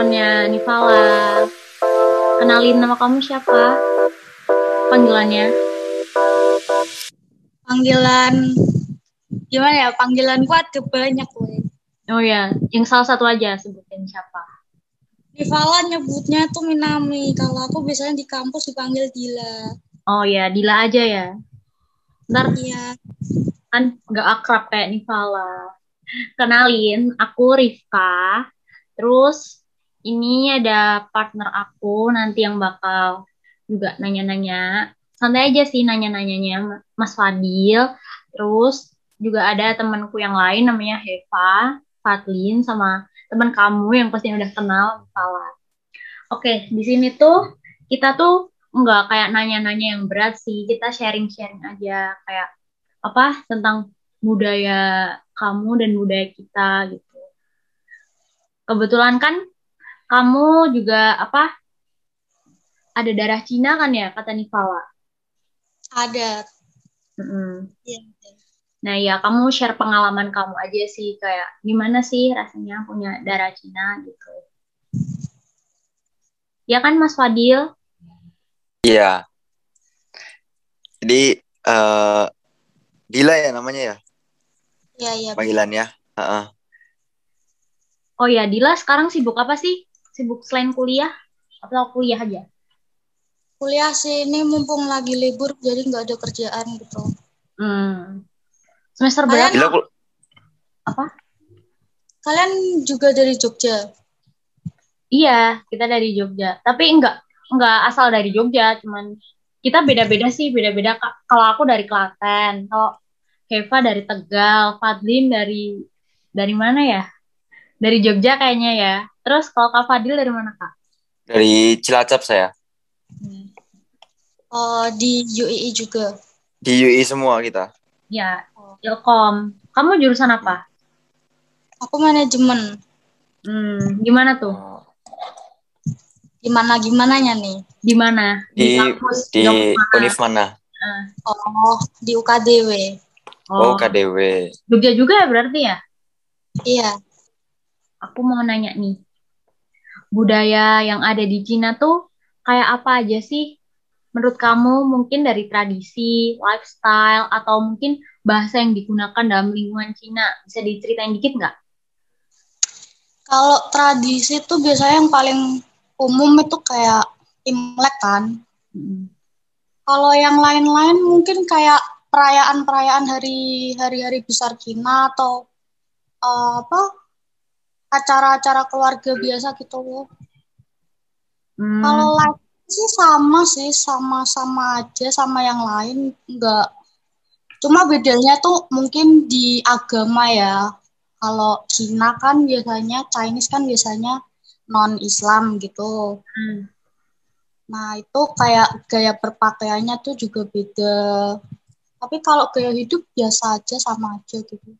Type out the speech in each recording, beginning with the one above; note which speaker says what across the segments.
Speaker 1: temannya Nivala. Kenalin nama kamu siapa? Panggilannya?
Speaker 2: Panggilan gimana ya? Panggilan kuat ada banyak weh.
Speaker 1: Oh ya, yang salah satu aja sebutin siapa?
Speaker 2: Nivala nyebutnya tuh Minami. Kalau aku biasanya di kampus dipanggil Dila.
Speaker 1: Oh ya, Dila aja ya. Ntar
Speaker 2: Iya.
Speaker 1: kan nggak akrab kayak Nivala. Kenalin, aku Rifka. Terus ini ada partner aku nanti yang bakal juga nanya-nanya. Santai aja sih nanya-nanyanya Mas Fadil. Terus juga ada temanku yang lain namanya Heva, Fadlin, sama teman kamu yang pasti udah kenal Nivala. Oke, di sini tuh kita tuh nggak kayak nanya-nanya yang berat sih. Kita sharing-sharing aja kayak apa tentang budaya kamu dan budaya kita gitu. Kebetulan kan kamu juga apa ada darah Cina kan ya kata Nivala.
Speaker 2: Ada.
Speaker 1: Mm-mm.
Speaker 2: Iya.
Speaker 1: Nah ya kamu share pengalaman kamu aja sih kayak gimana sih rasanya punya darah Cina gitu. Ya kan Mas Fadil?
Speaker 3: Iya. Jadi eh Dila ya namanya ya
Speaker 2: Iya, iya.
Speaker 3: panggilannya. Heeh.
Speaker 1: Oh ya Dila sekarang sibuk apa sih? Sibuk selain kuliah atau kuliah aja?
Speaker 2: Kuliah sih ini mumpung lagi libur jadi nggak ada kerjaan gitu.
Speaker 1: Hmm. Semester
Speaker 2: Kalian-
Speaker 1: berapa?
Speaker 3: Kul-
Speaker 1: Apa?
Speaker 2: Kalian juga dari Jogja?
Speaker 1: Iya, kita dari Jogja. Tapi enggak enggak asal dari Jogja, cuman kita beda-beda sih, beda-beda. Kalau aku dari Klaten, kalau Keva dari Tegal, Fadlin dari dari mana ya? Dari Jogja kayaknya ya. Terus kalau Kak Fadil dari mana, Kak?
Speaker 3: dari Cilacap saya.
Speaker 2: Oh, di UII juga.
Speaker 3: Di UI semua kita.
Speaker 1: Ya, Ilkom. Kamu jurusan apa?
Speaker 2: Aku manajemen.
Speaker 1: Hmm, gimana tuh?
Speaker 2: Gimana gimananya nih?
Speaker 1: Di mana?
Speaker 3: Di
Speaker 1: kampus
Speaker 3: di
Speaker 1: Jogja mana?
Speaker 3: Mana?
Speaker 2: Oh, di UKDW.
Speaker 3: Oh,
Speaker 1: Oh,
Speaker 3: KDW.
Speaker 1: Jogja juga ya berarti ya?
Speaker 2: Iya.
Speaker 1: Aku mau nanya nih, budaya yang ada di Cina tuh kayak apa aja sih? Menurut kamu mungkin dari tradisi, lifestyle, atau mungkin bahasa yang digunakan dalam lingkungan Cina? Bisa diceritain dikit nggak?
Speaker 2: Kalau tradisi tuh biasanya yang paling umum itu kayak Imlek kan. Kalau yang lain-lain mungkin kayak perayaan-perayaan hari hari-hari besar Cina atau eh, apa acara-acara keluarga biasa gitu.
Speaker 1: Hmm,
Speaker 2: Kalau lain sih sama sih, sama-sama aja sama yang lain, enggak. Cuma bedanya tuh mungkin di agama ya. Kalau Cina kan biasanya, Chinese kan biasanya non-Islam gitu.
Speaker 1: hmm.
Speaker 2: Nah, itu kayak gaya berpakaiannya tuh juga beda. Tapi kalau gaya hidup biasa aja, sama aja gitu.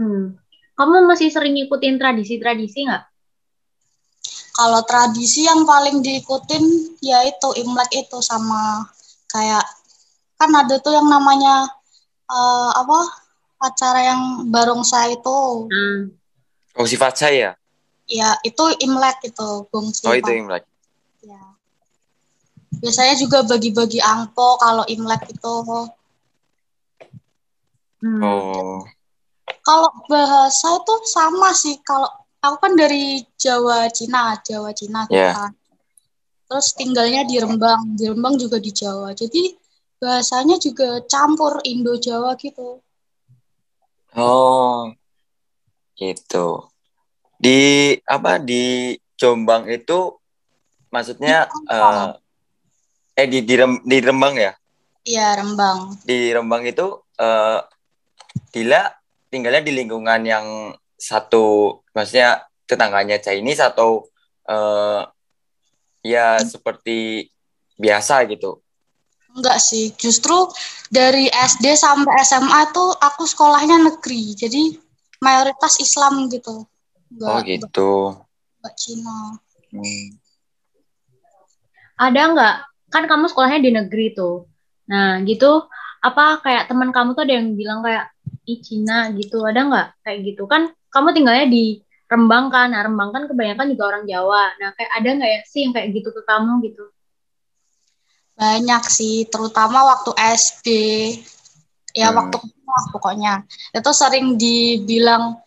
Speaker 1: Hmm. Kamu masih sering ngikutin tradisi-tradisi nggak?
Speaker 2: Kalau tradisi yang paling diikutin ya itu Imlek itu sama kayak kan ada tuh yang namanya eh, apa acara yang barongsai itu
Speaker 1: Hmm.
Speaker 3: Oh, sifat saya.
Speaker 2: ya itu Imlek itu gongsi
Speaker 3: Oh, itu. Imlek.
Speaker 2: Ya. Biasanya juga bagi-bagi angpo kalau Imlek itu.
Speaker 1: Hmm.
Speaker 3: Oh.
Speaker 2: Kalau bahasa itu sama sih. Kalau aku kan dari Jawa Cina, Jawa Cina gitu
Speaker 3: Iya.
Speaker 2: kan. Terus tinggalnya di Rembang, di Rembang juga di Jawa. Jadi bahasanya juga campur Indo-Jawa gitu.
Speaker 3: Oh. Gitu. Di apa di Jombang itu maksudnya eh eh di di, Rem- di Rembang ya?
Speaker 2: Iya, Rembang.
Speaker 3: Di Rembang itu eh Dila tinggalnya di lingkungan yang satu maksudnya tetangganya Chinese atau eh ya seperti biasa gitu.
Speaker 2: Enggak sih, justru dari SD sampai SMA tuh aku sekolahnya negeri. Jadi mayoritas Islam gitu. Enggak,
Speaker 3: Oh gitu.
Speaker 2: enggak Cina.
Speaker 3: Hmm.
Speaker 1: Ada nggak? Kan kamu sekolahnya di negeri tuh. Nah, gitu apa kayak teman kamu tuh ada yang bilang kayak ih Cina gitu, ada nggak kayak gitu? Kan kamu tinggalnya di Rembang kan, nah Rembang kan kebanyakan juga orang Jawa. Nah kayak ada nggak ya sih yang kayak gitu ke kamu gitu?
Speaker 2: Banyak sih, terutama waktu SD. Ya hmm. waktu lah pokoknya. Itu sering dibilang,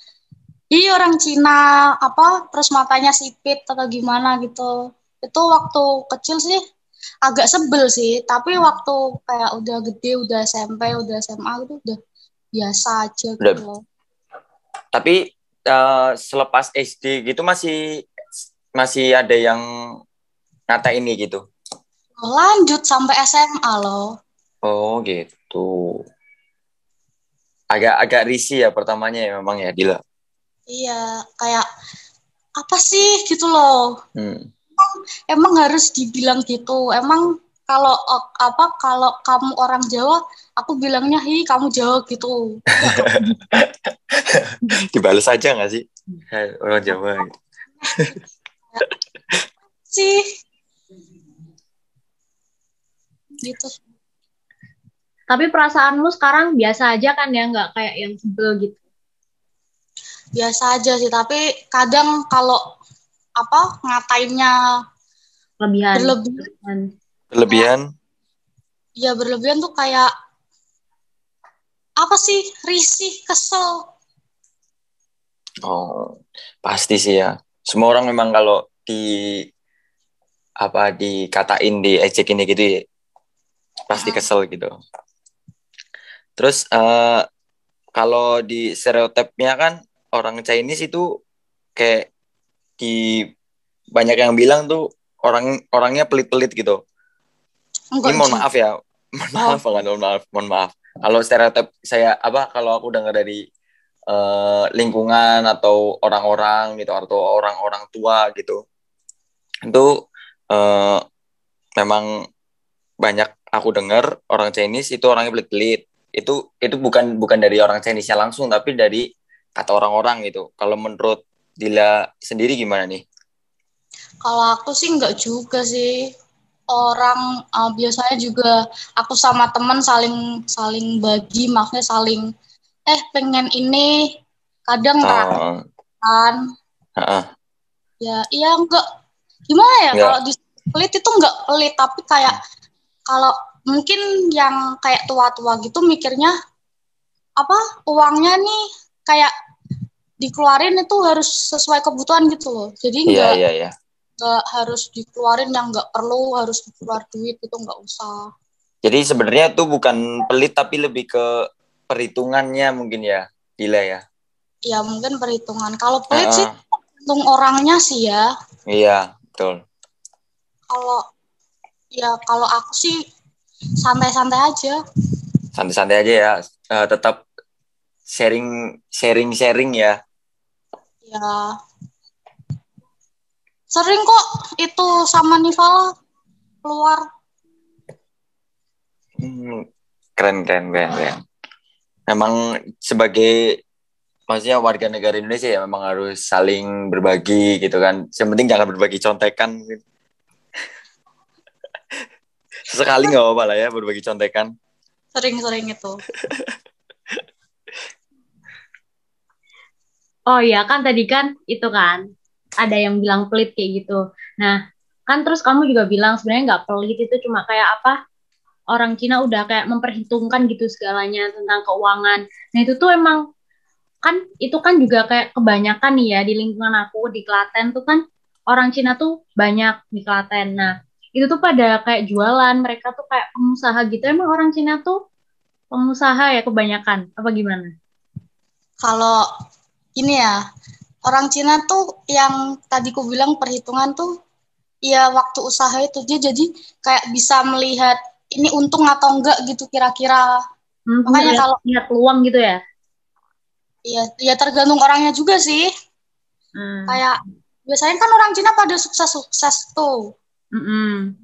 Speaker 2: ih orang Cina apa terus matanya sipit atau gimana gitu. Itu waktu kecil sih agak sebel sih, tapi waktu kayak udah gede, udah SMP, udah SMA itu udah biasa aja gitu.
Speaker 3: Tapi uh, selepas SD gitu masih masih ada yang ngata ini gitu.
Speaker 2: Lanjut sampai SMA loh.
Speaker 3: Oh gitu. Agak agak risih ya pertamanya ya memang ya Dila.
Speaker 2: Iya, kayak apa sih gitu loh. Hmm. Emang, emang harus dibilang gitu. Emang kalau apa kalau kamu orang Jawa aku bilangnya hi kamu Jawa gitu.
Speaker 3: Dibalas aja nggak sih? Hey, orang Jawa. Gitu.
Speaker 2: sih. Gitu.
Speaker 1: Tapi perasaanmu sekarang biasa aja kan ya nggak kayak yang sebel gitu?
Speaker 2: Biasa aja sih tapi kadang kalau apa ngatainnya
Speaker 1: lebihan
Speaker 2: berlebihan
Speaker 3: Berlebihan?
Speaker 2: Ya berlebihan tuh kayak apa sih risih kesel.
Speaker 3: Oh pasti sih ya. Semua orang memang kalau di apa dikatain di ejek ini gitu ya, pasti kesel gitu. Terus uh, kalau di stereotipnya kan orang Chinese itu kayak di banyak yang bilang tuh orang orangnya pelit-pelit gitu. Enggak, ini mohon maaf ya. Mohon maaf. oh. mohon maaf mohon maaf. Kalau stereotip saya apa kalau aku dengar dari uh, lingkungan atau orang-orang gitu atau orang-orang tua gitu itu uh, memang banyak aku dengar orang Chinese itu orangnya pelit-pelit. Itu itu bukan bukan dari orang Chinese-nya langsung tapi dari kata orang-orang gitu. Kalau menurut Dila sendiri gimana nih?
Speaker 2: Kalau aku sih enggak juga sih orang uh, biasanya juga aku sama teman saling saling bagi maksudnya saling eh pengen ini. Kadang oh. kan uh. ya iya enggak. Gimana ya kalau di pelit itu enggak pelit tapi kayak kalau mungkin yang kayak tua-tua gitu mikirnya apa uangnya nih? Kayak dikeluarin itu harus sesuai kebutuhan gitu loh. Jadi iya, enggak yeah, yeah, yeah nggak harus dikeluarin yang nggak perlu harus keluar duit itu nggak usah.
Speaker 3: Jadi sebenarnya itu bukan pelit tapi lebih ke perhitungannya mungkin ya gila ya?
Speaker 2: Ya mungkin perhitungan. Kalau pelit uh -uh. sih hitung orangnya sih ya.
Speaker 3: Iya betul.
Speaker 2: Kalau ya kalau aku sih santai-santai aja.
Speaker 3: Santai-santai aja ya uh, tetap sharing sharing sharing ya.
Speaker 2: Ya Sering kok itu sama Nivala keluar.
Speaker 3: Hmm, keren, keren, keren, keren. Memang sebagai maksudnya warga negara Indonesia ya memang harus saling berbagi gitu kan. Yang penting jangan berbagi contekan. Sekali nggak apa-apa lah ya berbagi contekan.
Speaker 2: Sering-sering itu.
Speaker 1: oh iya kan tadi kan itu kan ada yang bilang pelit kayak gitu. Nah, kan terus kamu juga bilang sebenarnya nggak pelit itu cuma kayak apa? Orang Cina udah kayak memperhitungkan gitu segalanya tentang keuangan. Nah, itu tuh emang kan itu kan juga kayak kebanyakan nih ya di lingkungan aku di Klaten tuh kan orang Cina tuh banyak di Klaten. Nah, itu tuh pada kayak jualan, mereka tuh kayak pengusaha gitu. Emang orang Cina tuh pengusaha ya kebanyakan apa gimana?
Speaker 2: Kalau ini ya, orang Cina tuh yang tadi ku bilang perhitungan tuh ya waktu usaha itu dia jadi kayak bisa melihat ini untung atau enggak gitu kira-kira.
Speaker 1: Hmm, Makanya kalau lihat peluang gitu ya.
Speaker 2: Iya, ya tergantung orangnya juga sih. Hmm. Kayak biasanya kan orang Cina pada sukses-sukses tuh.
Speaker 1: Hmm.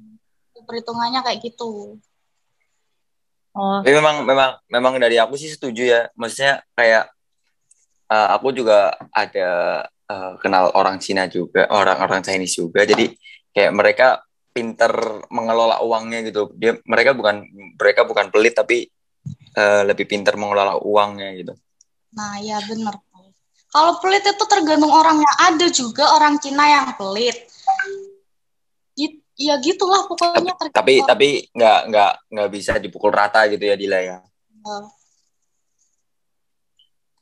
Speaker 2: Perhitungannya kayak gitu.
Speaker 3: Oh. Tapi memang memang memang dari aku sih setuju ya. Maksudnya kayak uh, aku juga ada uh, kenal orang Cina juga, orang-orang Chinese juga. Jadi kayak mereka pinter mengelola uangnya gitu. Dia mereka bukan mereka bukan pelit tapi uh, lebih pinter mengelola uangnya gitu.
Speaker 2: Nah, ya benar. Kalau pelit itu tergantung orangnya. Ada juga orang Cina yang pelit. Ya gitulah pokoknya.
Speaker 3: Tapi tapi nggak nggak nggak bisa dipukul rata gitu ya Dila ya.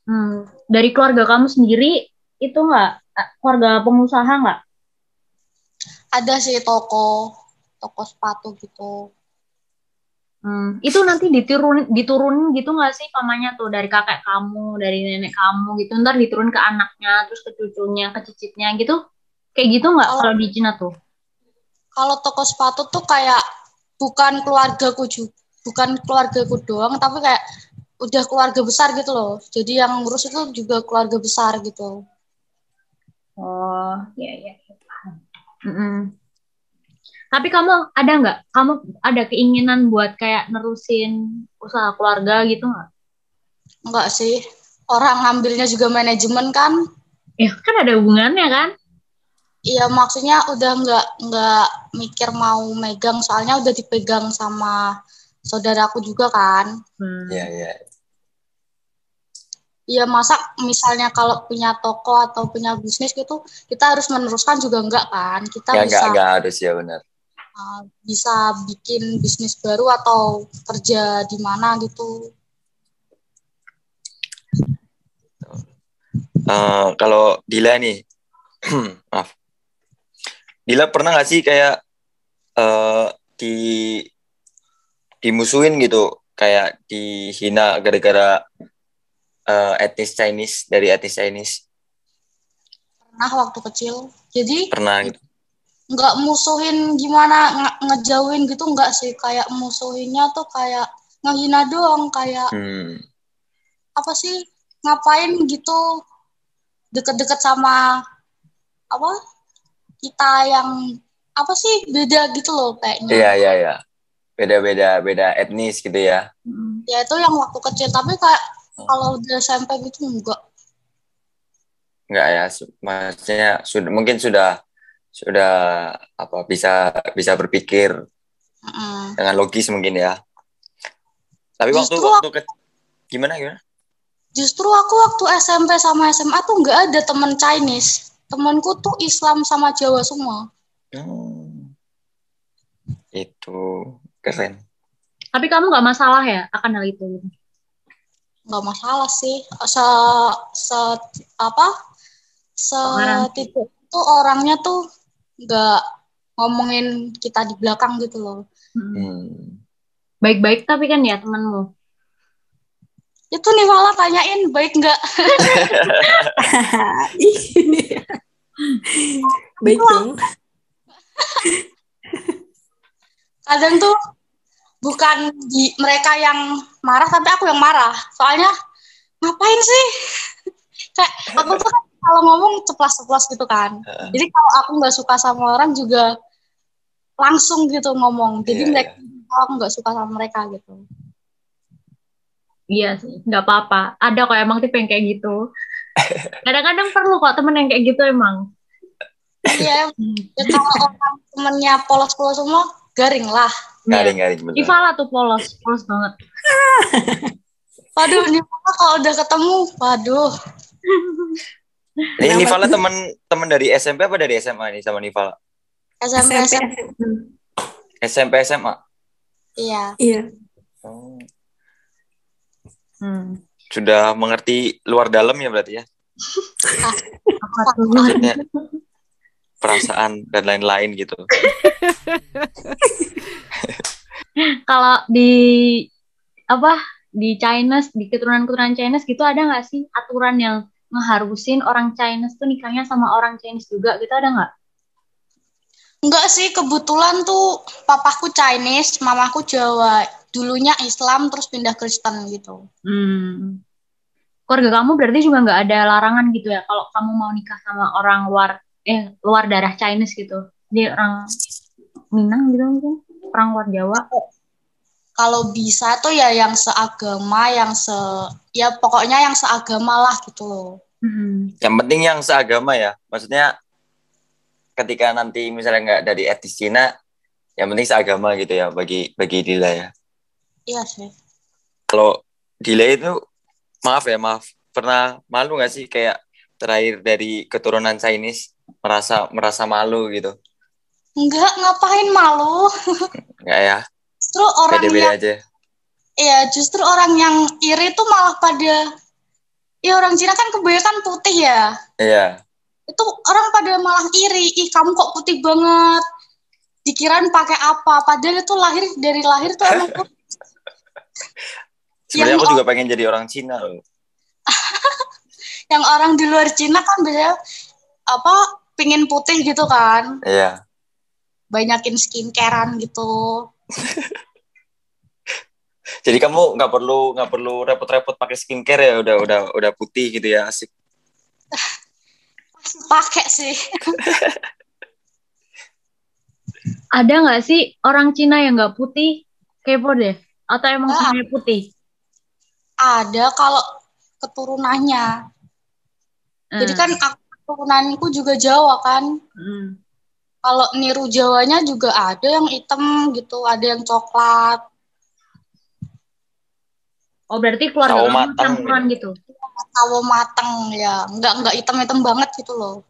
Speaker 1: Hmm. Dari keluarga kamu sendiri itu nggak keluarga pengusaha nggak?
Speaker 2: Ada sih toko toko sepatu gitu.
Speaker 1: Hmm, itu nanti diturunin diturunin gitu nggak sih pamannya tuh dari kakek kamu, dari nenek kamu gitu, ntar diturun ke anaknya, terus ke cucunya, ke cicitnya gitu, kayak gitu nggak kalau di Cina tuh?
Speaker 2: Kalau toko sepatu tuh kayak bukan keluargaku juga, bukan keluargaku doang, tapi kayak udah keluarga besar gitu loh. Jadi yang ngurus itu juga keluarga besar gitu.
Speaker 1: Oh, iya iya. Mm -mm. Tapi kamu ada nggak? Kamu ada keinginan buat kayak nerusin usaha keluarga gitu nggak?
Speaker 2: Enggak sih. Orang ngambilnya juga manajemen kan?
Speaker 1: Ya kan ada hubungannya kan?
Speaker 2: Iya maksudnya udah nggak nggak mikir mau megang soalnya udah dipegang sama saudaraku juga kan.
Speaker 3: Iya hmm. iya.
Speaker 2: Iya masa misalnya kalau punya toko atau punya bisnis gitu kita harus meneruskan juga enggak kan? Kita
Speaker 3: ya, bisa enggak, enggak harus ya benar
Speaker 2: uh, bisa bikin bisnis baru atau kerja di mana gitu?
Speaker 3: Uh, kalau Dila nih, maaf, Dila pernah nggak sih kayak uh, di dimusuhin gitu, kayak dihina gara-gara uh, etnis Chinese dari etnis Chinese?
Speaker 2: Pernah waktu kecil. Jadi
Speaker 3: pernah gitu
Speaker 2: nggak musuhin gimana nge ngejauhin gitu nggak sih kayak musuhinnya tuh kayak ngehina doang kayak hmm. apa sih ngapain gitu deket-deket sama apa kita yang apa sih beda gitu loh kayaknya
Speaker 3: iya iya iya beda-beda beda etnis gitu ya
Speaker 2: hmm. ya itu yang waktu kecil tapi kayak. Kalau udah SMP gitu enggak
Speaker 3: enggak ya maksudnya sudah mungkin sudah sudah apa bisa bisa berpikir uh. dengan logis mungkin ya. Tapi justru waktu waktu ke, gimana gimana?
Speaker 2: Justru aku waktu SMP sama SMA tuh nggak ada teman Chinese. Temanku tuh Islam sama Jawa semua. Hmm.
Speaker 3: Itu keren.
Speaker 1: Tapi kamu nggak masalah ya akan hal itu?
Speaker 2: Nggak masalah sih. Se, se apa? Se itu orangnya tuh nggak ngomongin kita di belakang gitu loh.
Speaker 1: Hmm. Baik-baik tapi kan ya temanmu.
Speaker 2: Itu nih malah tanyain baik nggak?
Speaker 4: baik dong.
Speaker 2: Kadang tuh bukan di mereka yang marah tapi aku yang marah. Soalnya ngapain sih? Kayak aku tuh kan kalau ngomong ceplas-ceplas gitu kan. Uh. Jadi kalau aku nggak suka sama orang juga langsung gitu ngomong. Jadi yeah, mereka yeah. aku nggak suka sama mereka gitu.
Speaker 1: Iya sih, nggak apa-apa. Ada kok emang tipe yang kayak gitu. Kadang-kadang perlu kok temen yang kayak gitu emang.
Speaker 2: Iya, ya, kalau orang temennya polos-polos semua, garing lah.
Speaker 3: Garing, garing.
Speaker 1: Betul. Ivala tuh polos, polos banget.
Speaker 2: waduh, ini kalau udah ketemu, waduh.
Speaker 3: Ini Nivala teman teman dari SMP apa dari SMA nih sama Nivala?
Speaker 2: SMP SMP.
Speaker 3: SMP SMA.
Speaker 2: Iya.
Speaker 4: Iya.
Speaker 3: Oh. Hmm. Sudah mengerti luar dalam ya berarti ya? Maksudnya perasaan dan lain-lain gitu.
Speaker 1: Kalau di apa di Chinese di keturunan-keturunan Chinese gitu ada nggak sih aturan yang ngeharusin orang Chinese tuh nikahnya sama orang Chinese juga gitu ada nggak?
Speaker 2: Enggak sih, kebetulan tuh papaku Chinese, mamaku Jawa. Dulunya Islam terus pindah Kristen gitu.
Speaker 1: Hmm. Keluarga kamu berarti juga nggak ada larangan gitu ya kalau kamu mau nikah sama orang luar eh luar darah Chinese gitu. Dia orang Minang gitu mungkin, orang luar Jawa.
Speaker 2: Kalau bisa tuh ya yang seagama, yang se ya pokoknya yang seagama lah gitu loh.
Speaker 3: Hmm. Yang penting yang seagama ya, maksudnya ketika nanti misalnya nggak dari etis Cina, yang penting seagama gitu ya bagi bagi Dila ya.
Speaker 2: Iya sih.
Speaker 3: Kalau Dila itu maaf ya maaf, pernah malu nggak sih kayak terakhir dari keturunan Chinese merasa merasa malu gitu?
Speaker 2: Enggak, ngapain malu?
Speaker 3: Enggak ya?
Speaker 2: Justru orang
Speaker 3: Beda-beda
Speaker 2: yang
Speaker 3: aja.
Speaker 2: Iya, justru orang yang iri tuh malah pada Ya orang Cina kan kebanyakan putih ya.
Speaker 3: Iya.
Speaker 2: Itu orang pada malah iri, ih kamu kok putih banget. Dikirain pakai apa? Padahal itu lahir dari lahir tuh emang.
Speaker 3: Sebenarnya
Speaker 2: Yang
Speaker 3: aku juga pengen jadi orang Cina loh.
Speaker 2: yang orang di luar Cina kan biasanya apa pingin putih gitu kan
Speaker 3: Iya.
Speaker 2: banyakin skincarean gitu
Speaker 3: Jadi kamu nggak perlu nggak perlu repot-repot pakai skincare ya udah udah udah putih gitu ya asik.
Speaker 2: pakai sih
Speaker 1: Ada nggak sih orang Cina yang nggak putih? Kepo deh. Atau emang
Speaker 2: Ah.
Speaker 1: semuanya putih?
Speaker 2: ada kalau keturunannya jadi
Speaker 1: Hmm.
Speaker 2: kan aku keturunanku juga Jawa kan
Speaker 1: Hmm.
Speaker 2: kalau niru Jawanya juga ada yang hitam gitu ada yang coklat
Speaker 1: Oh berarti keluarga kamu campuran gitu.
Speaker 2: tawo mateng ya nggak nggak hitam hitam banget gitu loh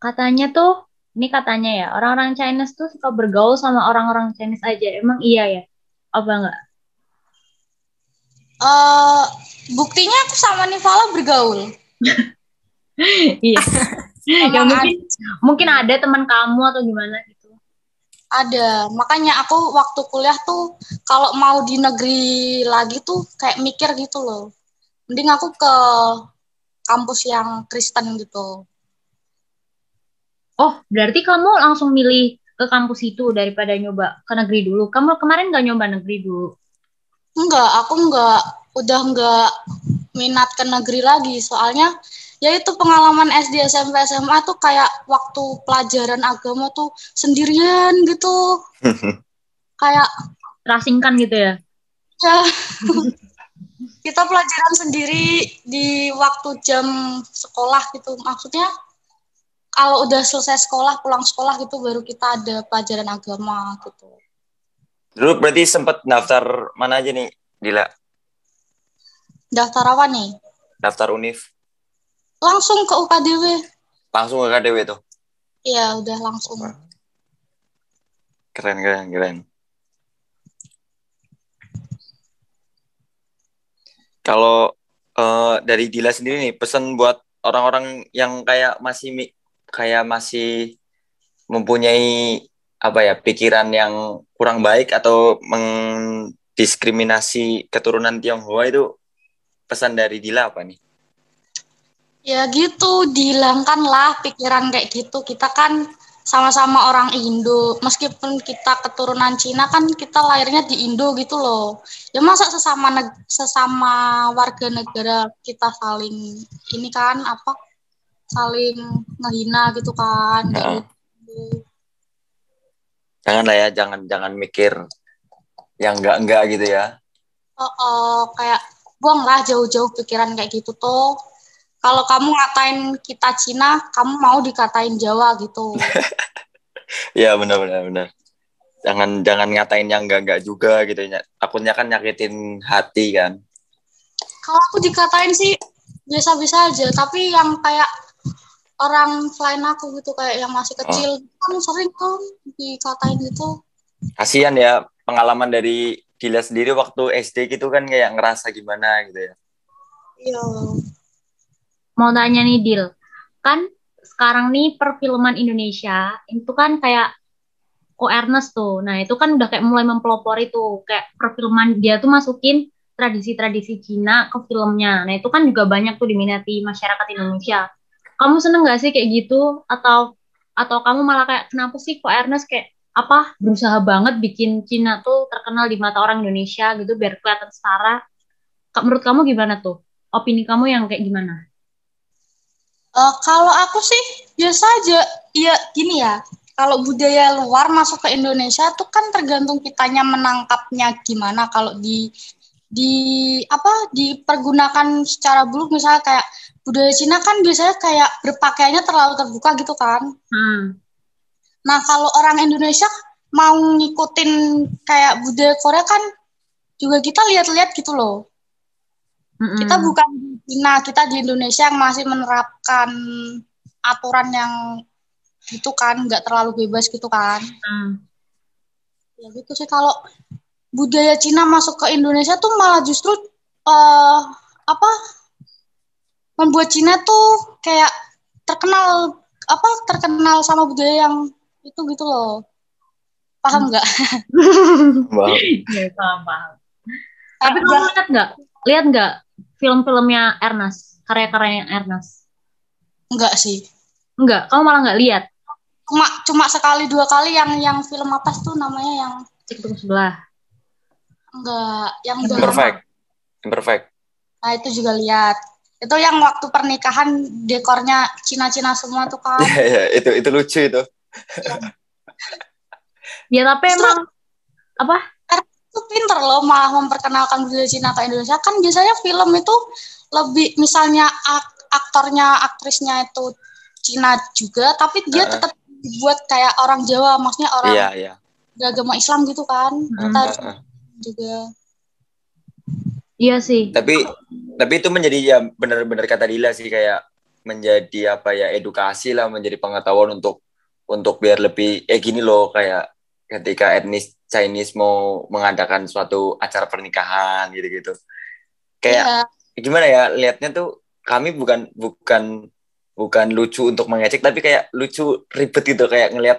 Speaker 1: Katanya tuh, ini katanya ya, orang-orang Chinese tuh suka bergaul sama orang-orang Chinese aja. Emang iya ya? Apa enggak?
Speaker 2: eh buktinya aku sama Nivala bergaul
Speaker 1: iya. ya mungkin mungkin ada teman kamu atau gimana gitu.
Speaker 2: Ada, makanya aku waktu kuliah tuh kalau mau di negeri lagi tuh kayak mikir gitu loh. Mending aku ke kampus yang Kristen gitu.
Speaker 1: Oh, berarti kamu langsung milih ke kampus itu daripada nyoba ke negeri dulu. Kamu kemarin nggak nyoba negeri dulu?
Speaker 2: Enggak, aku enggak udah enggak minat ke negeri lagi. Soalnya ya itu pengalaman SD, SMP, SMA tuh kayak waktu pelajaran agama tuh sendirian gitu. kayak
Speaker 1: Terasingkan gitu ya?
Speaker 2: ya kita pelajaran sendiri di waktu jam sekolah gitu maksudnya kalau udah selesai sekolah pulang sekolah gitu baru kita ada pelajaran agama gitu
Speaker 3: Dulu berarti sempat daftar mana aja nih, Dila?
Speaker 2: daftar apa nih
Speaker 3: Daftar univ.
Speaker 2: Langsung ke UKDW
Speaker 3: Langsung ke KDW tuh.
Speaker 2: iya udah langsung
Speaker 3: Keren, keren, keren. Kalau eh, dari Dila sendiri nih, pesan buat orang-orang yang kayak masih kayak masih mempunyai apa ya pikiran yang kurang baik atau mendiskriminasi keturunan Tionghoa itu pesan dari Dila apa nih?
Speaker 2: Ya gitu dihilangkanlah pikiran kayak gitu kita kan sama-sama orang Indo meskipun kita keturunan Cina kan kita lahirnya di Indo gitu loh ya masa sesama sesama warga negara kita saling ini kan apa saling ngehina gitu kan
Speaker 3: Heeh.
Speaker 2: gitu.
Speaker 3: Jangan lah ya, jangan jangan mikir yang enggak-enggak gitu ya.
Speaker 2: Oh, oh, kayak buanglah jauh-jauh pikiran kayak gitu tuh kalau kamu ngatain kita Cina kamu mau dikatain Jawa gitu
Speaker 3: Iya benar benar benar. Jangan jangan ngatain yang enggak enggak juga gitu ya. Takutnya kan nyakitin hati kan.
Speaker 2: kalau aku dikatain sih biasa-biasa aja tapi yang kayak orang selain aku gitu kayak yang masih kecil kan sering kan dikatain gitu
Speaker 3: Kasihan ya pengalaman dari Dila sendiri waktu SD gitu kan kayak ngerasa gimana gitu ya.
Speaker 2: iya
Speaker 1: Mau tanya nih, Dil. Kan sekarang nih perfilman Indonesia itu kan kayak Ko Ernest tuh. Nah, itu kan udah kayak mulai mempelopori tuh. Kayak perfilman dia tuh masukin tradisi-tradisi Cina ke filmnya. Nah, itu kan juga banyak tuh diminati masyarakat Indonesia. Kamu seneng gak sih kayak gitu? Atau atau kamu malah kayak kenapa sih Ko Ernest kayak apa berusaha banget bikin Cina tuh terkenal di mata orang Indonesia gitu biar kelihatan setara. Menurut kamu gimana tuh? Opini kamu yang kayak gimana?
Speaker 2: Eh, kalau aku sih biasa aja ya gini ya kalau budaya luar masuk ke Indonesia tuh kan tergantung kitanya menangkapnya gimana kalau di di apa dipergunakan secara buruk misalnya kayak budaya Cina kan biasanya kayak berpakaiannya terlalu terbuka gitu kan
Speaker 1: Hmm.
Speaker 2: Nah, kalau orang Indonesia mau ngikutin kayak budaya Korea kan juga kita lihat-lihat gitu loh. Mm-mm. Kita bukan di Cina, kita di Indonesia yang masih menerapkan aturan yang gitu kan, nggak terlalu bebas gitu kan. Mm. Ya gitu sih kalau budaya Cina masuk ke Indonesia tuh malah justru uh, apa membuat Cina tuh kayak terkenal apa terkenal sama budaya yang itu gitu loh paham nggak
Speaker 1: paham ya, paham paham tapi kamu lihat nggak lihat nggak film-filmnya Ernest? Karya-karyanya Ernest?
Speaker 2: Enggak sih.
Speaker 1: Enggak kamu malah nggak lihat?
Speaker 2: Cuma cuma sekali dua kali yang yang film apa tuh namanya yang
Speaker 1: cek sebelah.
Speaker 2: Enggak yang
Speaker 3: perfect. Perfect.
Speaker 2: Nah itu juga lihat. Itu yang waktu pernikahan dekornya Cina-Cina semua tuh kan
Speaker 3: iya iya. Itu itu lucu itu.
Speaker 1: Ya tapi emang apa
Speaker 2: itu pinter loh malah memperkenalkan budaya Cina ke Indonesia kan biasanya film itu lebih misalnya ak aktornya aktrisnya itu Cina juga tapi dia uh. tetap dibuat kayak orang Jawa maksudnya orang
Speaker 3: yeah, yeah.
Speaker 2: beragama Islam gitu kan kita uh, uh. juga
Speaker 1: iya sih
Speaker 3: tapi tapi itu menjadi ya benar-benar kata Dila sih kayak menjadi apa ya edukasi lah menjadi pengetahuan untuk untuk biar lebih eh gini loh kayak ketika etnis Chinese mau mengadakan suatu acara pernikahan gitu-gitu kayak yeah. gimana ya liatnya tuh kami bukan bukan bukan lucu untuk mengecek tapi kayak lucu ribet gitu kayak ngelihat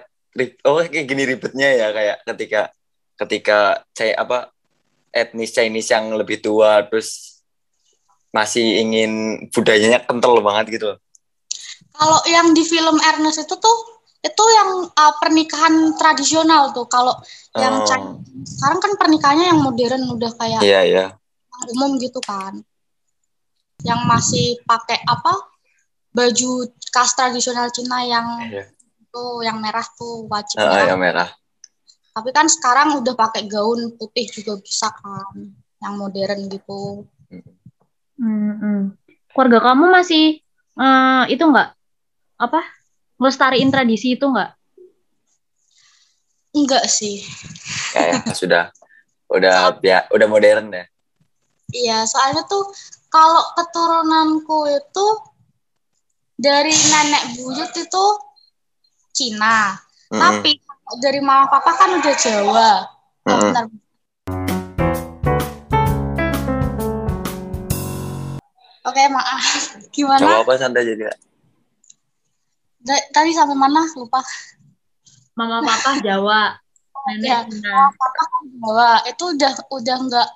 Speaker 3: oh kayak gini ribetnya ya kayak ketika ketika saya apa etnis Chinese yang lebih tua terus masih ingin budayanya kental banget gitu
Speaker 2: Kalau yang di film Ernest itu tuh itu yang uh, pernikahan tradisional tuh kalau oh. yang sekarang kan pernikahannya yang modern udah kayak
Speaker 3: yeah, yeah.
Speaker 2: umum gitu kan yang masih pakai apa baju khas tradisional Cina yang yeah. tuh yang merah tuh wajib
Speaker 3: uh, yang merah
Speaker 2: tapi kan sekarang udah pakai gaun putih juga bisa kan yang modern gitu
Speaker 1: hmm, hmm. keluarga kamu masih uh, itu enggak apa ngelestariin tradisi itu nggak?
Speaker 2: Enggak sih.
Speaker 3: Kayak ya, sudah udah ya udah modern ya.
Speaker 2: Iya, soalnya tuh kalau keturunanku itu dari nenek buyut itu Cina. Mm -hmm. Tapi dari mama papa kan udah Jawa. Mm -hmm. Bentar. Oke, maaf. Gimana?
Speaker 3: Coba apa santai jadi
Speaker 2: tadi sampai mana lupa
Speaker 1: mama papa Jawa
Speaker 2: nenek ya, papa kan Jawa itu udah udah nggak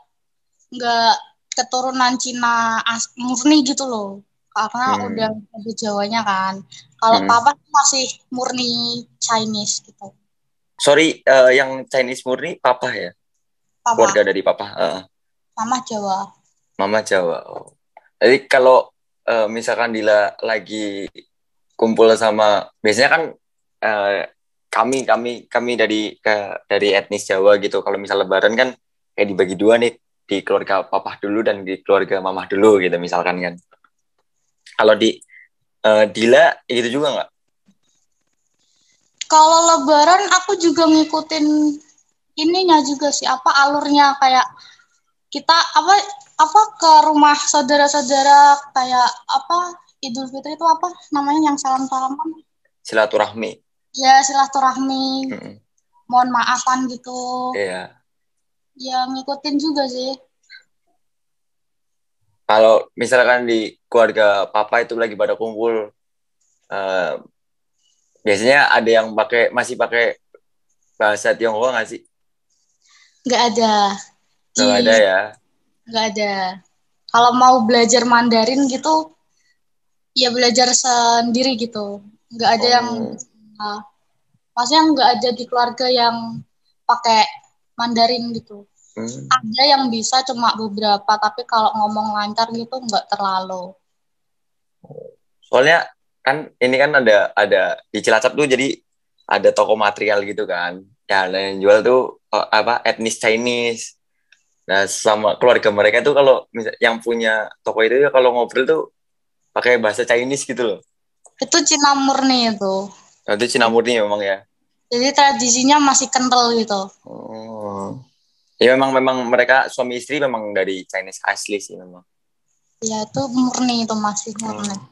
Speaker 2: nggak keturunan Cina as, murni gitu loh karena hmm. udah ada Jawanya kan kalau hmm. papa masih murni Chinese gitu
Speaker 3: sorry uh, yang Chinese murni papa ya papa. keluarga dari papa uh.
Speaker 2: mama Jawa
Speaker 3: mama Jawa oh. jadi kalau uh, misalkan Dila lagi kumpul sama biasanya kan uh, kami kami kami dari ke dari etnis Jawa gitu. Kalau misal Lebaran kan kayak dibagi dua nih. Di keluarga papa dulu dan di keluarga mamah dulu gitu misalkan kan. Kalau di uh, Dila gitu juga nggak?
Speaker 2: Kalau Lebaran aku juga ngikutin ininya juga sih. Apa alurnya? Kayak kita apa apa ke rumah saudara-saudara? Kayak apa Idul Fitri itu apa namanya yang salam-salaman?
Speaker 3: Silaturahmi.
Speaker 2: Ya, silaturahmi. Hmm. Mohon maafan gitu.
Speaker 3: Iya.
Speaker 2: Ya, ngikutin juga sih.
Speaker 3: Kalau misalkan di keluarga papa itu lagi pada kumpul, uh, biasanya ada yang pakai masih pakai bahasa Tionghoa nggak sih?
Speaker 2: Nggak ada.
Speaker 3: Nggak ada ya?
Speaker 2: Nggak ada. Kalau mau belajar Mandarin gitu, ya belajar sendiri gitu. Nggak ada oh. yang uh, maksudnya nggak ada di keluarga yang pakai Mandarin gitu. Hmm. ada yang bisa cuma beberapa tapi kalau ngomong lancar gitu nggak terlalu.
Speaker 3: Soalnya kan ini kan ada ada di Cilacap tuh jadi ada toko material gitu kan. Ya yang jual tuh oh, apa etnis Chinese. Nah sama keluarga mereka tuh kalau yang punya toko itu ya kalau ngobrol tuh pakai bahasa Chinese gitu loh.
Speaker 2: Itu Cina murni itu.
Speaker 3: Oh, itu Cina murni memang ya.
Speaker 2: Jadi tradisinya masih kental gitu.
Speaker 3: Oh. Ya memang memang mereka suami istri memang dari Chinese asli sih memang.
Speaker 2: ya itu murni itu masih murni
Speaker 3: Hmm.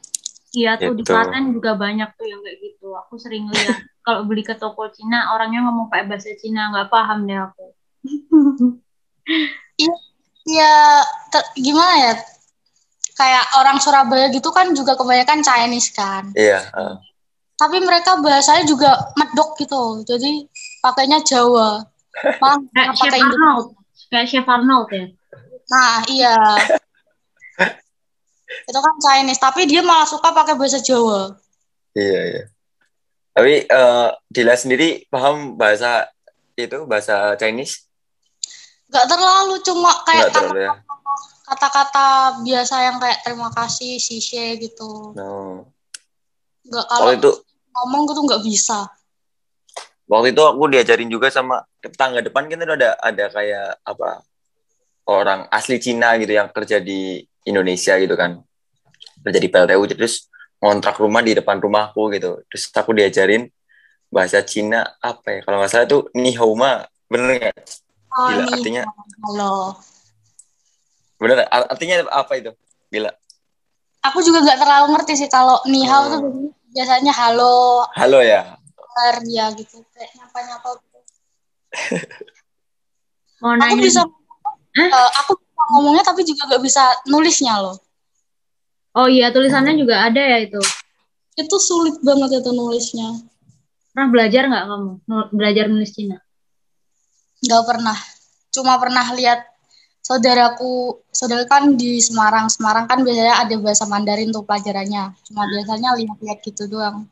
Speaker 1: Iya tuh di
Speaker 3: Gitu.
Speaker 1: Klaten juga banyak tuh yang kayak gitu. Aku sering lihat kalau beli ke toko Cina orangnya ngomong pakai bahasa Cina nggak paham deh aku.
Speaker 2: ya ter- gimana ya kayak orang Surabaya gitu kan juga kebanyakan Chinese kan
Speaker 3: Iya. uh.
Speaker 2: tapi mereka bahasanya juga medok gitu jadi pakainya Jawa malah
Speaker 1: Kayak
Speaker 2: nggak
Speaker 1: Chef
Speaker 2: pakai Indo
Speaker 1: Arnold, kayak Chef Arnold ya.
Speaker 2: nah iya itu kan Chinese tapi dia malah suka pakai bahasa Jawa
Speaker 3: Iya, iya. Tapi eh Dila sendiri paham bahasa itu, bahasa Chinese?
Speaker 2: nggak terlalu cuma kayak
Speaker 3: terlalu ya.
Speaker 2: Kata-kata biasa yang kayak terima kasih sishe gitu.
Speaker 3: No.
Speaker 2: nggak kalau
Speaker 3: Waktu itu
Speaker 2: ngomong gitu nggak bisa.
Speaker 3: Waktu itu aku diajarin juga sama tetangga depan kan ada ada kayak apa orang asli Cina gitu yang kerja di Indonesia gitu kan. Kerja di PLTU terus ngontrak rumah di depan rumahku gitu. Terus aku diajarin bahasa Cina apa ya? Kalau nggak salah itu ni hao ma bener nggak?
Speaker 2: Ah,
Speaker 3: Gila, artinya
Speaker 2: halo
Speaker 3: bener Ar- artinya apa itu gila
Speaker 2: aku juga nggak terlalu ngerti sih kalau ni hao
Speaker 3: Hmm.
Speaker 2: tuh biasanya halo
Speaker 3: halo ya
Speaker 2: ya gitu kayak nyapa nyapa gitu.
Speaker 1: Mau
Speaker 2: aku
Speaker 1: nanya
Speaker 2: bisa
Speaker 1: Hah?
Speaker 2: eh, aku bisa ngomongnya tapi juga nggak bisa nulisnya loh
Speaker 1: Oh iya tulisannya juga ada ya itu.
Speaker 2: itu sulit banget itu nulisnya
Speaker 1: Pernah belajar nggak kamu belajar nulis Cina?
Speaker 2: nggak pernah cuma pernah lihat saudaraku saudara kan di Semarang Semarang kan biasanya ada bahasa Mandarin tuh pelajarannya cuma biasanya lihat-lihat gitu doang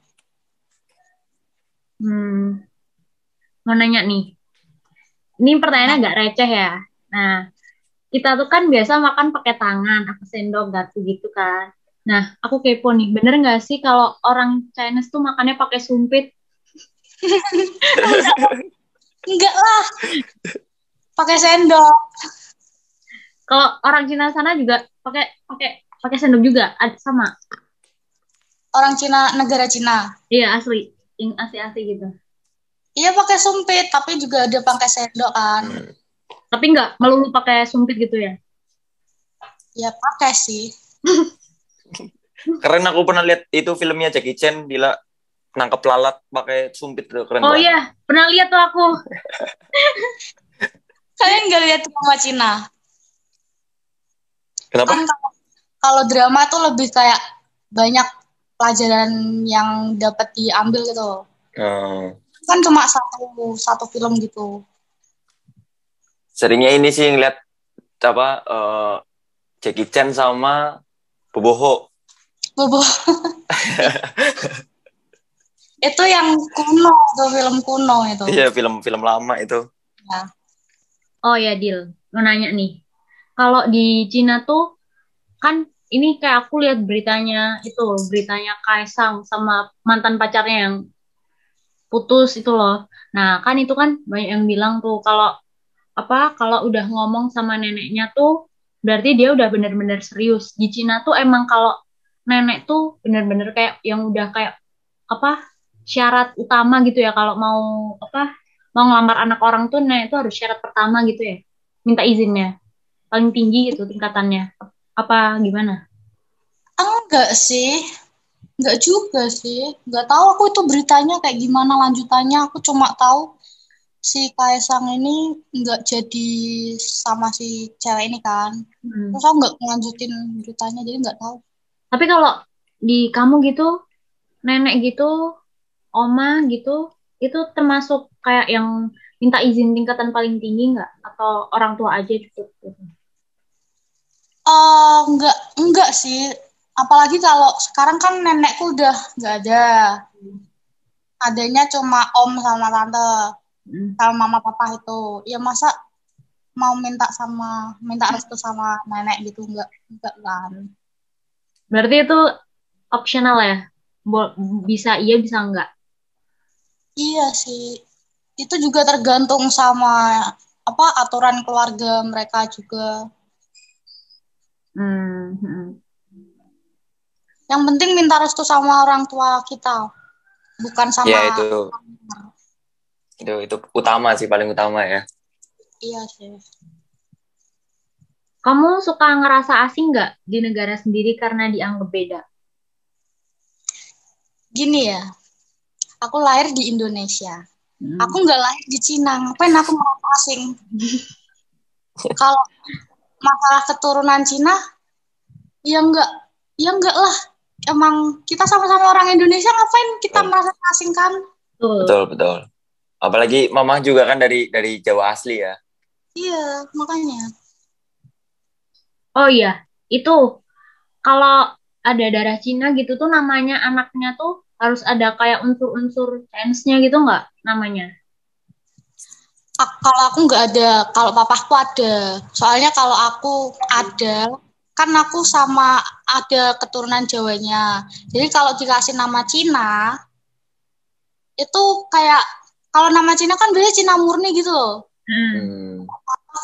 Speaker 1: Hmm. Mau nanya nih. Ini pertanyaannya agak receh ya. Nah, kita tuh kan biasa makan pakai tangan, apa sendok, garpu gitu kan. Nah, aku kepo nih, bener nggak sih kalau orang Chinese tuh makannya pakai sumpit?
Speaker 2: enggak lah pakai sendok
Speaker 1: Kalau orang Cina sana juga pakai pakai pakai sendok juga, sama.
Speaker 2: orang Cina negara Cina
Speaker 1: Iya asli, yang asli-asli gitu.
Speaker 2: iya pakai sumpit tapi juga ada pakai sendok kan
Speaker 1: Tapi nggak melulu pakai sumpit gitu ya?
Speaker 2: ya pakai sih
Speaker 3: keren aku pernah lihat itu filmnya Jackie Chan Dila nangkep lalat pakai sumpit tuh keren
Speaker 1: Oh
Speaker 3: banget
Speaker 1: iya, pernah lihat tuh aku.
Speaker 2: kalian nggak lihat drama Cina
Speaker 3: kenapa?
Speaker 2: Kan kalau, kalau drama tuh lebih kayak banyak pelajaran yang dapat diambil gitu
Speaker 3: Eh,
Speaker 2: kan cuma satu satu film gitu.
Speaker 3: Seringnya ini sih ngeliat apa eh, Jackie Chan sama Boboho.
Speaker 2: Bobo itu yang kuno tuh film kuno itu.
Speaker 3: Iya film-film lama itu.
Speaker 2: Ya.
Speaker 1: Oh ya, Dil. Mau nanya nih. Kalau di Cina tuh kan ini kayak aku lihat beritanya itu, beritanya Kaisang sama mantan pacarnya yang putus itu loh. Nah, kan itu kan banyak yang bilang tuh kalau apa kalau udah ngomong sama neneknya tuh berarti dia udah bener-bener serius. Di Cina tuh emang kalau nenek tuh bener-bener kayak yang udah kayak apa syarat utama gitu ya kalau mau apa mau ngelamar anak orang tuh nenek itu harus syarat pertama gitu ya minta izinnya paling tinggi gitu tingkatannya. Apa gimana?
Speaker 2: Enggak sih. Enggak juga sih. Enggak tahu aku itu beritanya kayak gimana lanjutannya. Aku cuma tahu si Kaisang ini enggak jadi sama si cewek ini kan.
Speaker 1: Hmm.
Speaker 2: terus aku enggak ngelanjutin beritanya jadi enggak tahu.
Speaker 1: Tapi kalau di kamu gitu nenek gitu oma gitu itu termasuk kayak yang minta izin tingkatan paling tinggi nggak atau orang tua aja cukup gitu
Speaker 2: Eh, enggak enggak sih. Apalagi kalau sekarang kan nenekku udah enggak ada. Adanya cuma om sama tante
Speaker 1: Hmm.
Speaker 2: sama mama papa itu. Ya masa mau minta sama minta restu sama nenek gitu enggak enggak kan.
Speaker 1: Berarti itu opsional ya? Bo- bisa iya bisa enggak
Speaker 2: iya sih. Itu juga tergantung sama apa aturan keluarga mereka juga
Speaker 1: Hmm, hmm.
Speaker 2: yang penting minta restu sama orang tua kita bukan sama
Speaker 3: ya itu itu itu utama sih paling utama ya
Speaker 2: iya sih
Speaker 1: Kamu suka ngerasa asing nggak di negara sendiri karena dianggap beda?
Speaker 2: Gini ya, aku lahir di Indonesia. Hmm. Aku nggak lahir di Cina. Ngapain aku merasa asing? Kalau masalah keturunan Cina, ya enggak, ya enggak lah. Emang kita sama-sama orang Indonesia, ngapain kita oh. merasa asing kan?
Speaker 3: Betul, betul. Apalagi mama juga kan dari dari Jawa asli ya.
Speaker 2: Iya, makanya.
Speaker 1: Oh iya, itu kalau ada darah Cina gitu tuh namanya anaknya tuh harus ada kayak unsur-unsur chance-nya gitu nggak namanya?
Speaker 2: Kalau aku nggak ada, kalau papaku ada. Soalnya kalau aku ada, kan aku sama ada keturunan Jawanya. Jadi kalau dikasih nama Cina, itu kayak kalau nama Cina kan biasanya Cina murni gitu loh. Hmm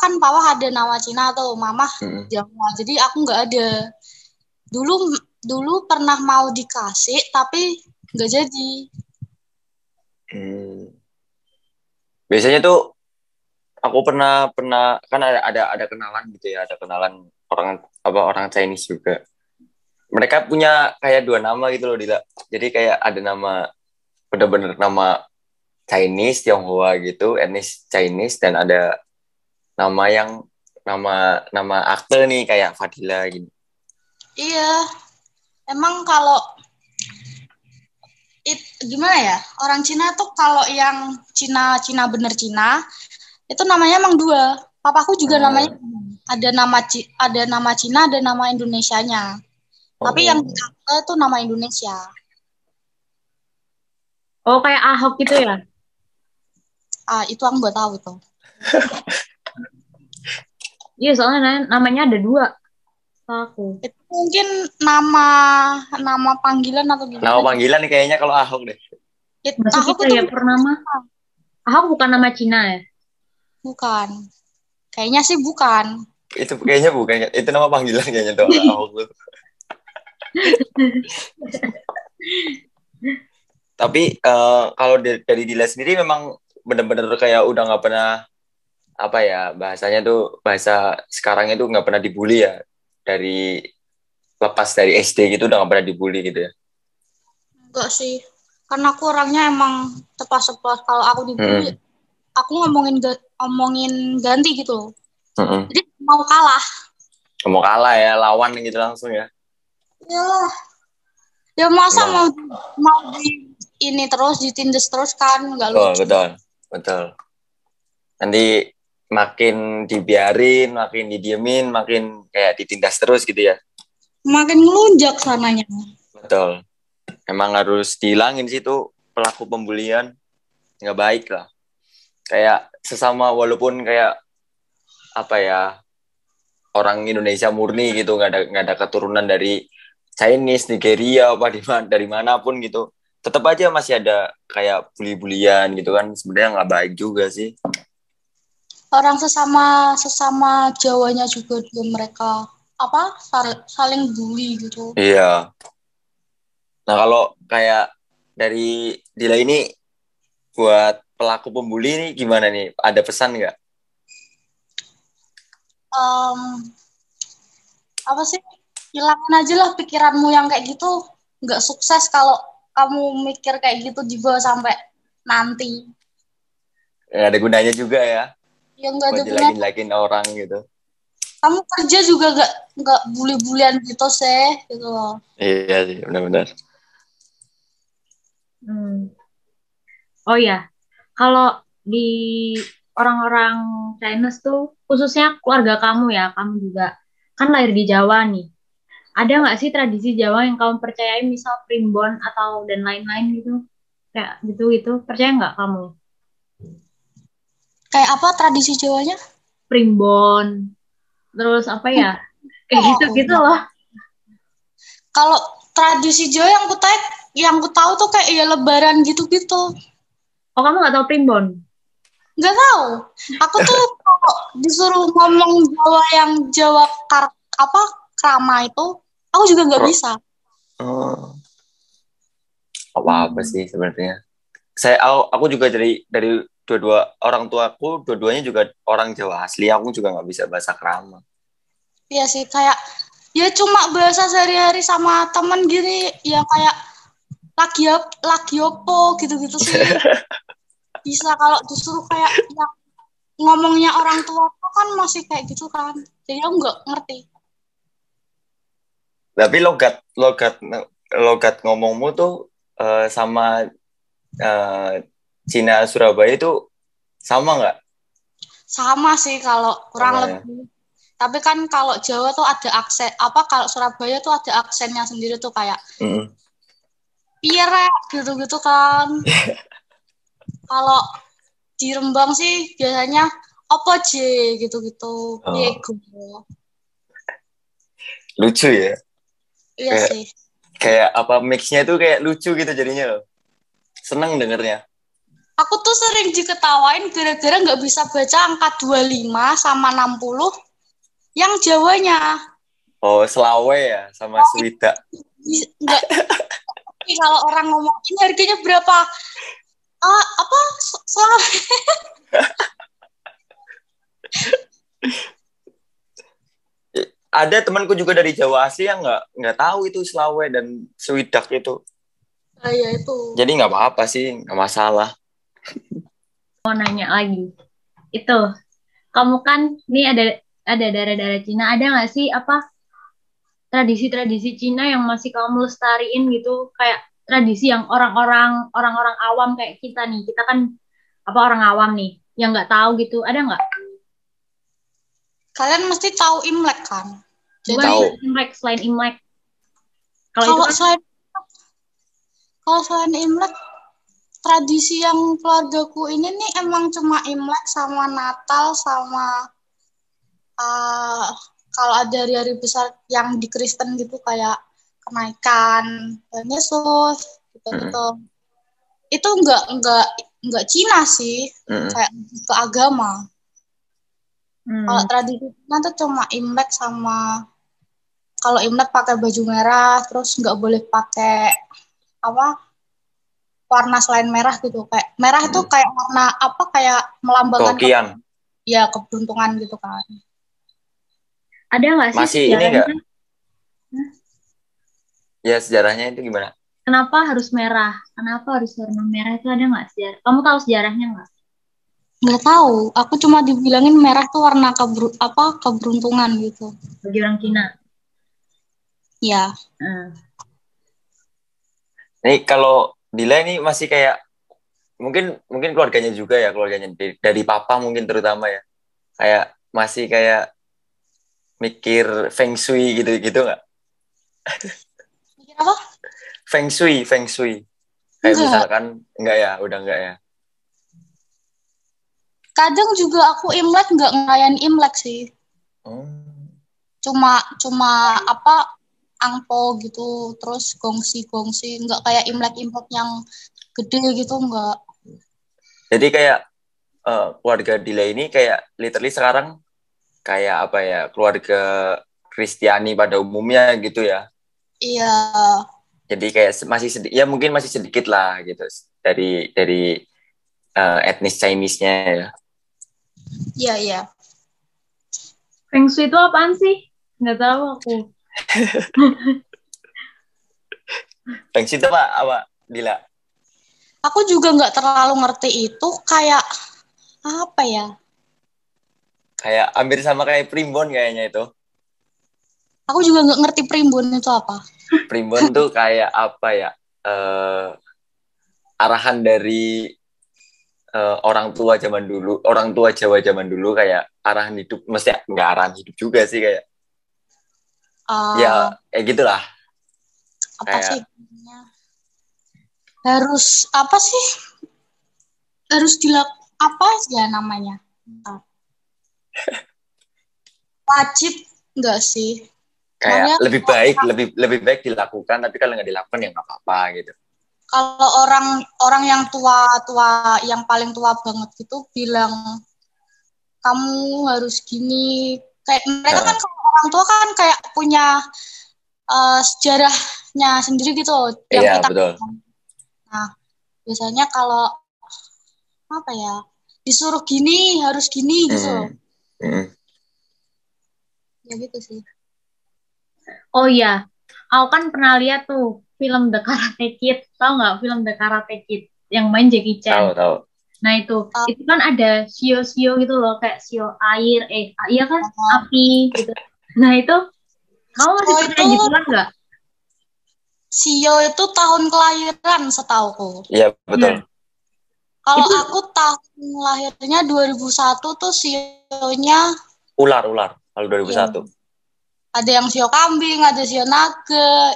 Speaker 2: kan papa ada nama Cina atau mama hmm. Jawa jadi aku nggak ada dulu dulu pernah mau dikasih tapi nggak jadi
Speaker 3: hmm. biasanya tuh aku pernah pernah kan ada ada ada kenalan gitu ya ada kenalan orang apa orang Chinese juga mereka punya kayak dua nama gitu loh Dila jadi kayak ada nama bener-bener nama Chinese Tionghoa gitu etnis Chinese dan ada nama yang nama nama akte nih kayak Fadila gitu.
Speaker 2: Iya. Emang kalau it, gimana ya? Orang Cina tuh kalau yang Cina Cina bener Cina itu namanya emang dua. Papaku juga hmm. namanya ada nama ada nama Cina, ada nama Indonesianya. Oh. Tapi yang akte itu nama Indonesia.
Speaker 1: Oh, kayak Ahok gitu ya?
Speaker 2: Ah, itu aku nggak tahu tuh.
Speaker 1: Iya, soalnya namanya ada dua. Aku.
Speaker 2: Itu mungkin nama nama panggilan atau gimana?
Speaker 3: Nama panggilan nih kayaknya kalau Ahok deh.
Speaker 1: It, Ahok kita ya pernama. Ahok bukan nama Cina ya?
Speaker 2: Bukan. Kayaknya sih bukan.
Speaker 3: Itu kayaknya bukan. Itu nama panggilan kayaknya tuh Ahok tuh. Tapi uh, kalau dari, dari Dila sendiri memang benar-benar kayak udah nggak pernah apa ya bahasanya tuh bahasa sekarang itu nggak pernah dibully ya dari lepas dari SD gitu udah nggak pernah dibully gitu ya
Speaker 2: enggak sih karena aku orangnya emang tepat-tepat kalau aku dibully hmm. Aku ngomongin ngomongin ganti gitu hmm. jadi mau kalah
Speaker 3: mau kalah ya lawan gitu langsung ya
Speaker 2: iyalah ya masa mau mau di ini terus ditindas terus kan nggak
Speaker 3: lucu betul betul nanti makin dibiarin, makin didiemin, makin kayak ditindas terus gitu ya.
Speaker 2: Makin ngelunjak sananya.
Speaker 3: Betul. Emang harus dihilangin sih tuh pelaku pembulian. Nggak baik lah. Kayak sesama walaupun kayak apa ya orang Indonesia murni gitu nggak ada nggak ada keturunan dari Chinese, Nigeria apa di mana dari mana pun gitu tetap aja masih ada kayak bully-bulian gitu kan sebenarnya nggak baik juga sih
Speaker 2: orang sesama sesama Jawanya juga juga mereka apa saling bully gitu.
Speaker 3: Iya. Nah kalau kayak dari Dila ini buat pelaku pembuli ini gimana nih? Ada pesan nggak?
Speaker 2: Um, apa sih? Hilangin aja lah pikiranmu yang kayak gitu. Nggak sukses kalau kamu mikir kayak gitu juga sampai nanti.
Speaker 3: Ya, ada gunanya juga ya
Speaker 2: yang nggak ada
Speaker 3: gunanya lagi orang gitu
Speaker 2: kamu kerja juga gak nggak bully-bulian gitu sih gitu loh
Speaker 3: iya sih benar-benar
Speaker 1: hmm. oh ya kalau di orang-orang Chinese tuh khususnya keluarga kamu ya kamu juga kan lahir di Jawa nih ada nggak sih tradisi Jawa yang kamu percayai misal primbon atau dan lain-lain gitu kayak gitu gitu percaya nggak kamu
Speaker 2: Kayak apa tradisi Jawanya?
Speaker 1: Primbon. Terus apa ya? Kayak gitu-gitu oh. loh.
Speaker 2: Kalau tradisi Jawa yang ku tahu, yang ku tahu tuh kayak ya lebaran gitu-gitu.
Speaker 1: Oh, kamu nggak tahu primbon?
Speaker 2: Nggak tahu. Aku tuh kalau disuruh ngomong Jawa yang Jawa kar apa krama itu, aku juga nggak bisa.
Speaker 3: Oh. Apa apa sih sebenarnya? Saya aku juga dari dari dua-dua orang tua aku dua-duanya juga orang Jawa asli aku juga nggak bisa bahasa krama
Speaker 2: Iya sih kayak ya cuma bahasa sehari-hari sama temen gini ya kayak lagi lagi opo gitu-gitu sih. Bisa kalau disuruh kayak yang ngomongnya orang tua kan masih kayak gitu kan. Jadi aku nggak ngerti.
Speaker 3: Tapi logat logat logat ngomongmu tuh uh, sama uh, Cina Surabaya itu sama nggak?
Speaker 2: Sama sih kalau kurang sama, ya? lebih. Ya? Tapi kan kalau Jawa tuh ada aksen apa kalau Surabaya tuh ada aksennya sendiri tuh kayak mm. gitu-gitu kan. kalau di Rembang sih biasanya apa J gitu-gitu. Oh.
Speaker 3: Lucu ya?
Speaker 2: Iya kayak, sih.
Speaker 3: Kayak apa mixnya tuh kayak lucu gitu jadinya loh. Seneng dengernya.
Speaker 2: Aku tuh sering diketawain gara-gara nggak bisa baca angka 25 sama 60 yang Jawanya.
Speaker 3: Oh, Selawe ya sama oh, Swida.
Speaker 2: Enggak. kalau orang ngomong ini harganya berapa? Uh, apa? Selawe.
Speaker 3: Ada temanku juga dari Jawa asli yang nggak nggak tahu itu Selawe dan Swidak itu.
Speaker 2: Ah, iya itu.
Speaker 3: Jadi nggak apa-apa sih, nggak masalah.
Speaker 1: Mau nanya lagi, itu kamu kan ini ada ada darah-darah Cina ada nggak sih apa tradisi-tradisi Cina yang masih kamu lestariin gitu kayak tradisi yang orang-orang orang-orang awam kayak kita nih kita kan apa orang awam nih yang nggak tahu gitu ada nggak?
Speaker 2: Kalian mesti tahu Imlek kan?
Speaker 1: Jadi tahu. Imlek selain Imlek.
Speaker 2: Kalau kan... selain kalau selain Imlek tradisi yang keluargaku ini nih emang cuma Imlek sama Natal sama uh, kalau ada hari-hari besar yang di Kristen gitu kayak kenaikan Yesus gitu-gitu. Hmm. Itu enggak enggak enggak Cina sih, hmm. kayak ke agama. Hmm. Kalau tradisi Cina tuh cuma Imlek sama kalau Imlek pakai baju merah, terus nggak boleh pakai apa warna selain merah gitu kayak merah itu hmm. kayak warna apa kayak melambangkan
Speaker 3: ke,
Speaker 2: ya keberuntungan gitu kan
Speaker 1: ada nggak sih
Speaker 3: masih ini enggak ya sejarahnya itu gimana?
Speaker 1: Kenapa harus merah? Kenapa harus warna merah? Itu ada nggak sejarah? Kamu tahu sejarahnya nggak?
Speaker 2: Nggak tahu. Aku cuma dibilangin merah tuh warna keber apa keberuntungan gitu.
Speaker 1: Bagi orang Cina?
Speaker 2: Ya
Speaker 1: hmm.
Speaker 3: Nih kalau Dila ini masih kayak mungkin mungkin keluarganya juga ya keluarganya dari, dari papa mungkin terutama ya. Kayak masih kayak mikir feng shui gitu gitu nggak?
Speaker 2: Apa?
Speaker 3: Feng shui, feng shui. Kayak enggak. misalkan enggak ya, udah enggak ya.
Speaker 2: Kadang juga aku Imlek nggak ngelayan Imlek sih. Hmm. Cuma cuma apa angpo gitu terus gongsi-gongsi nggak kayak imlek-imlek yang gede gitu nggak
Speaker 3: jadi kayak uh, keluarga Dila ini kayak literally sekarang kayak apa ya keluarga Kristiani pada umumnya gitu ya
Speaker 2: iya
Speaker 3: jadi kayak masih sedikit ya mungkin masih sedikit lah gitu dari dari uh, etnis Chinese-nya ya
Speaker 2: iya iya
Speaker 1: Feng Shui itu apaan sih nggak tahu aku
Speaker 3: Thanks itu apa apa Dila?
Speaker 2: Aku juga nggak terlalu ngerti itu kayak apa ya?
Speaker 3: Kayak hampir sama kayak primbon kayaknya itu.
Speaker 2: Aku juga nggak ngerti primbon itu apa.
Speaker 3: Primbon tuh kayak apa ya? Uh, arahan dari uh, orang tua zaman dulu, orang tua Jawa zaman dulu kayak arahan hidup, mesti nggak arahan hidup juga sih kayak. Uh, ya kayak gitulah.
Speaker 2: Apa kayak... sih harus apa sih? Harus dilak apa ya namanya? Wajib enggak sih
Speaker 3: kayak Makanya, lebih baik orang, lebih lebih baik dilakukan tapi kalau nggak dilakukan ya nggak apa-apa gitu
Speaker 2: kalau orang orang yang tua tua yang paling tua banget itu bilang kamu harus gini kayak mereka kan orang tua kan kayak punya uh, sejarahnya sendiri gitu
Speaker 3: yang iya, kita betul.
Speaker 2: nah biasanya kalau apa ya disuruh gini harus gini gitu mm. Mm. ya gitu sih
Speaker 1: oh iya aku kan pernah lihat tuh film The Karate Kid. Tau nggak film The Karate Kid yang main Jackie Chan?
Speaker 3: Tahu tahu.
Speaker 1: Nah itu.
Speaker 2: Oh.
Speaker 1: itu kan ada sio-sio gitu loh kayak sio air eh iya kan?
Speaker 2: Oh.
Speaker 1: api gitu. Nah itu kamu masih
Speaker 2: Oh, itu-
Speaker 1: gituan nggak?
Speaker 2: Sio itu tahun kelahiran setauku.
Speaker 3: iya betul.
Speaker 2: Kalau
Speaker 1: Itu-
Speaker 2: aku tahun lahirnya 2001 tuh sionya
Speaker 3: ular ular. Kalau 2001
Speaker 2: ada yang sio kambing, ada sio naga.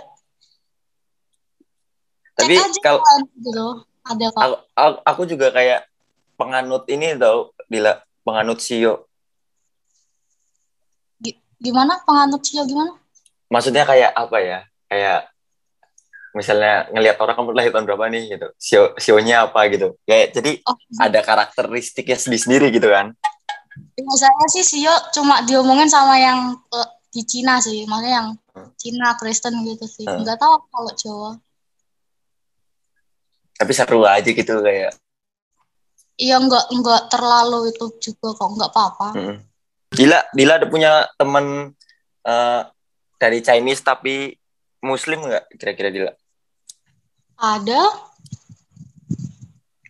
Speaker 3: tapi
Speaker 2: Cek aja
Speaker 3: kalau
Speaker 2: kan, gitu. Ada kok.
Speaker 3: aku, aku, aku juga kayak penganut ini tau Dila penganut sio
Speaker 2: Gimana penganut sio gimana?
Speaker 3: maksudnya kayak apa ya kayak misalnya ngelihat orang kamu lahir tahun berapa nih gitu sio sionya apa gitu kayak jadi
Speaker 2: Oh,
Speaker 3: ada karakteristiknya sendiri sendiri gitu kan
Speaker 2: saya sih sio cuma diomongin sama yang eh, di Cina sih, maksudnya yang
Speaker 3: Hmm.
Speaker 2: Cina Kristen gitu sih.
Speaker 3: Hmm.
Speaker 2: Nggak tahu kalau Jawa.
Speaker 3: tapi seru aja gitu kayak
Speaker 2: Iya nggak nggak terlalu itu juga kok nggak apa-apa.
Speaker 3: mm. Dila Dila ada punya temen eh, dari Chinese tapi Muslim nggak kira-kira Dila
Speaker 2: Ada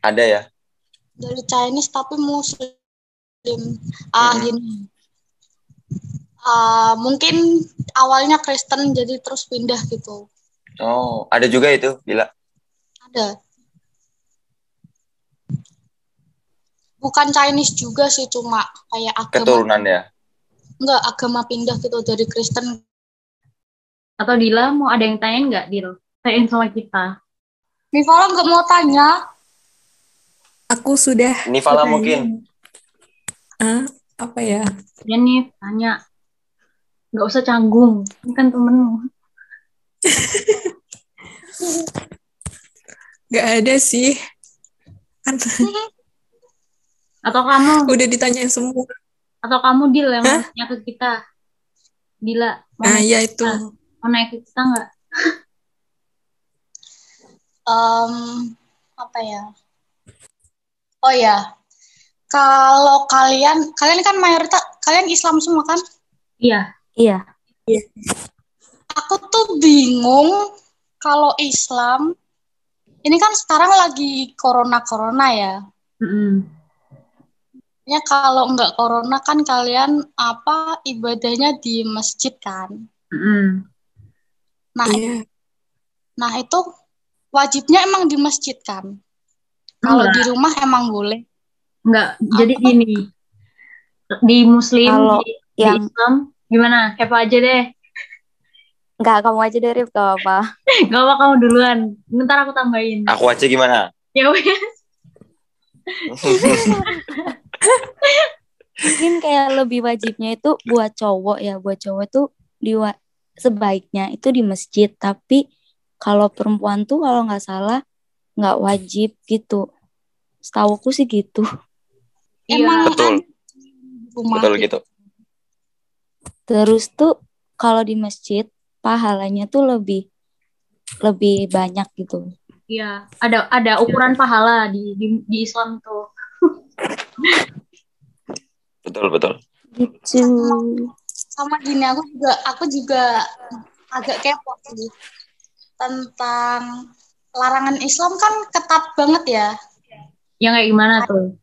Speaker 3: ada ya
Speaker 2: dari Chinese tapi Muslim. Ah
Speaker 3: Mm-mm.
Speaker 2: gini. Ah, mungkin awalnya Kristen jadi terus pindah gitu.
Speaker 3: oh ada juga itu Dila
Speaker 2: Ada. Bukan Chinese juga sih cuma kayak agama.
Speaker 3: Keturunan ya?
Speaker 2: Enggak agama pindah gitu dari Kristen.
Speaker 1: Atau Dila mau ada yang tanyain nggak Dil? Tanyain sama kita.
Speaker 2: Nivala nggak mau tanya.
Speaker 4: Aku sudah
Speaker 3: ini Fala
Speaker 4: Bertanya.
Speaker 3: mungkin
Speaker 4: ah, apa ya?
Speaker 1: ya nih tanya nggak usah canggung. Ini kan temenmu.
Speaker 4: Gak ada sih. Kan
Speaker 1: atau kamu?
Speaker 4: Udah ditanyain semua.
Speaker 1: atau kamu Dil yang
Speaker 4: Hah?
Speaker 1: nanya ke kita? Dila mau
Speaker 4: Nah, ya itu.
Speaker 1: mau naik ke kita nggak?
Speaker 2: Em, apa ya? Oh ya kalau kalian kalian kan mayoritas kalian Islam semua kan?
Speaker 1: Iya
Speaker 5: Iya.
Speaker 2: aku tuh bingung kalau Islam ini kan sekarang lagi corona corona ya
Speaker 1: Mm-mm.
Speaker 2: Ya kalau nggak corona kan kalian apa ibadahnya di masjid kan.
Speaker 1: Mm-mm.
Speaker 2: Nah,
Speaker 4: Iya.
Speaker 2: nah itu wajibnya emang di masjid kan. Kalau di rumah emang boleh.
Speaker 1: Enggak, jadi gini. Di muslim,
Speaker 5: Kalau
Speaker 1: di, Islam, gimana? Kepo aja deh.
Speaker 5: Enggak, kamu aja deh, Rif. Gak apa-apa.
Speaker 1: Gak apa kamu duluan. Bentar aku tambahin.
Speaker 3: aku aja gimana
Speaker 1: Ya wes.
Speaker 5: Mungkin kayak lebih wajibnya itu buat cowok ya. Buat cowok tuh di sebaiknya itu di masjid. Tapi kalau perempuan tuh kalau nggak salah nggak wajib gitu. Setauku sih gitu.
Speaker 2: Emang
Speaker 3: Betul.
Speaker 2: di rumah.
Speaker 3: betul gitu
Speaker 5: Terus tuh kalau di masjid pahalanya tuh lebih lebih banyak gitu.
Speaker 1: Iya, ada ada ukuran pahala di di, di Islam tuh.
Speaker 3: betul betul
Speaker 5: Gitu.
Speaker 2: Sama gini aku juga aku juga agak kepo sih tentang larangan Islam kan ketat banget ya.
Speaker 1: Yang kayak gimana tuh?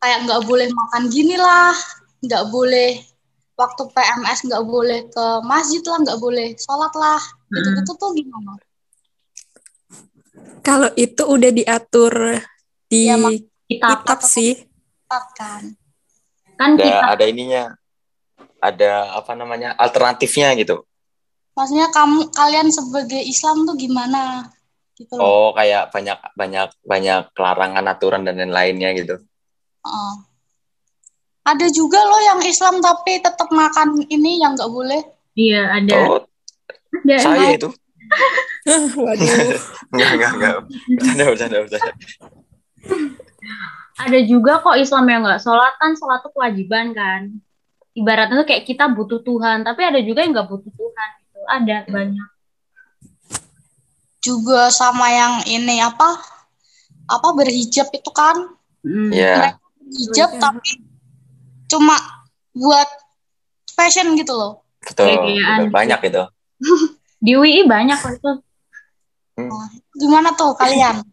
Speaker 2: Kayak nggak boleh makan gini lah, nggak boleh waktu PMS nggak boleh ke masjid lah, nggak boleh sholat lah. Gitu-gitu tuh gimana?
Speaker 4: Kalau itu udah diatur di
Speaker 2: Ya,
Speaker 1: Kitab
Speaker 4: kitab sih.
Speaker 2: Ketat kan.
Speaker 1: kan
Speaker 3: ada
Speaker 1: kitab
Speaker 3: ada ininya ada apa namanya alternatifnya gitu
Speaker 2: Maksudnya kamu kalian sebagai Islam tuh gimana? Gitu loh.
Speaker 3: oh kayak banyak banyak banyak larangan aturan dan lain-lainnya gitu
Speaker 2: Heeh. Ada juga loh yang Islam tapi tetap makan ini yang nggak boleh.
Speaker 1: iya ada.
Speaker 3: oh
Speaker 1: Ada.
Speaker 3: saya itu
Speaker 4: Waduh.
Speaker 3: enggak enggak enggak bercanda bercanda bercanda
Speaker 1: Ada juga kok Islam yang nggak sholat kan sholat tuh kewajiban kan. Ibaratnya tuh kayak kita butuh Tuhan, tapi ada juga yang nggak butuh Tuhan. Itu ada banyak.
Speaker 2: Juga sama yang ini apa? Apa berhijab itu kan?
Speaker 1: Mm.
Speaker 3: ya
Speaker 2: Hijab
Speaker 4: Iya.
Speaker 2: tapi cuma buat fashion gitu loh.
Speaker 3: Betul, betul. banyak itu.
Speaker 1: Di UI banyak itu.
Speaker 2: Gimana tuh kalian?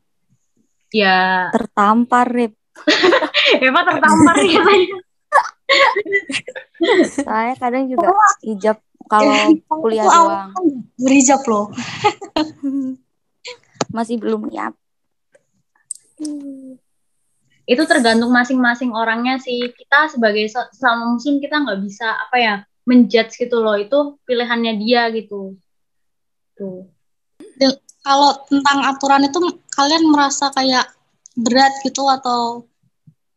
Speaker 1: Ya,
Speaker 5: Tertampar, Rip.
Speaker 1: Eva tertampar ya.
Speaker 5: Saya kadang juga hijab kalau kuliah doang.
Speaker 2: kan Berijab loh.
Speaker 5: Masih belum niat.
Speaker 1: Itu tergantung masing-masing orangnya sih. Kita sebagai se- sesama muslim kita nggak bisa apa ya menjudge gitu loh. Itu pilihannya dia gitu. Tuh.
Speaker 2: Kalau tentang aturan itu kalian merasa kayak berat gitu atau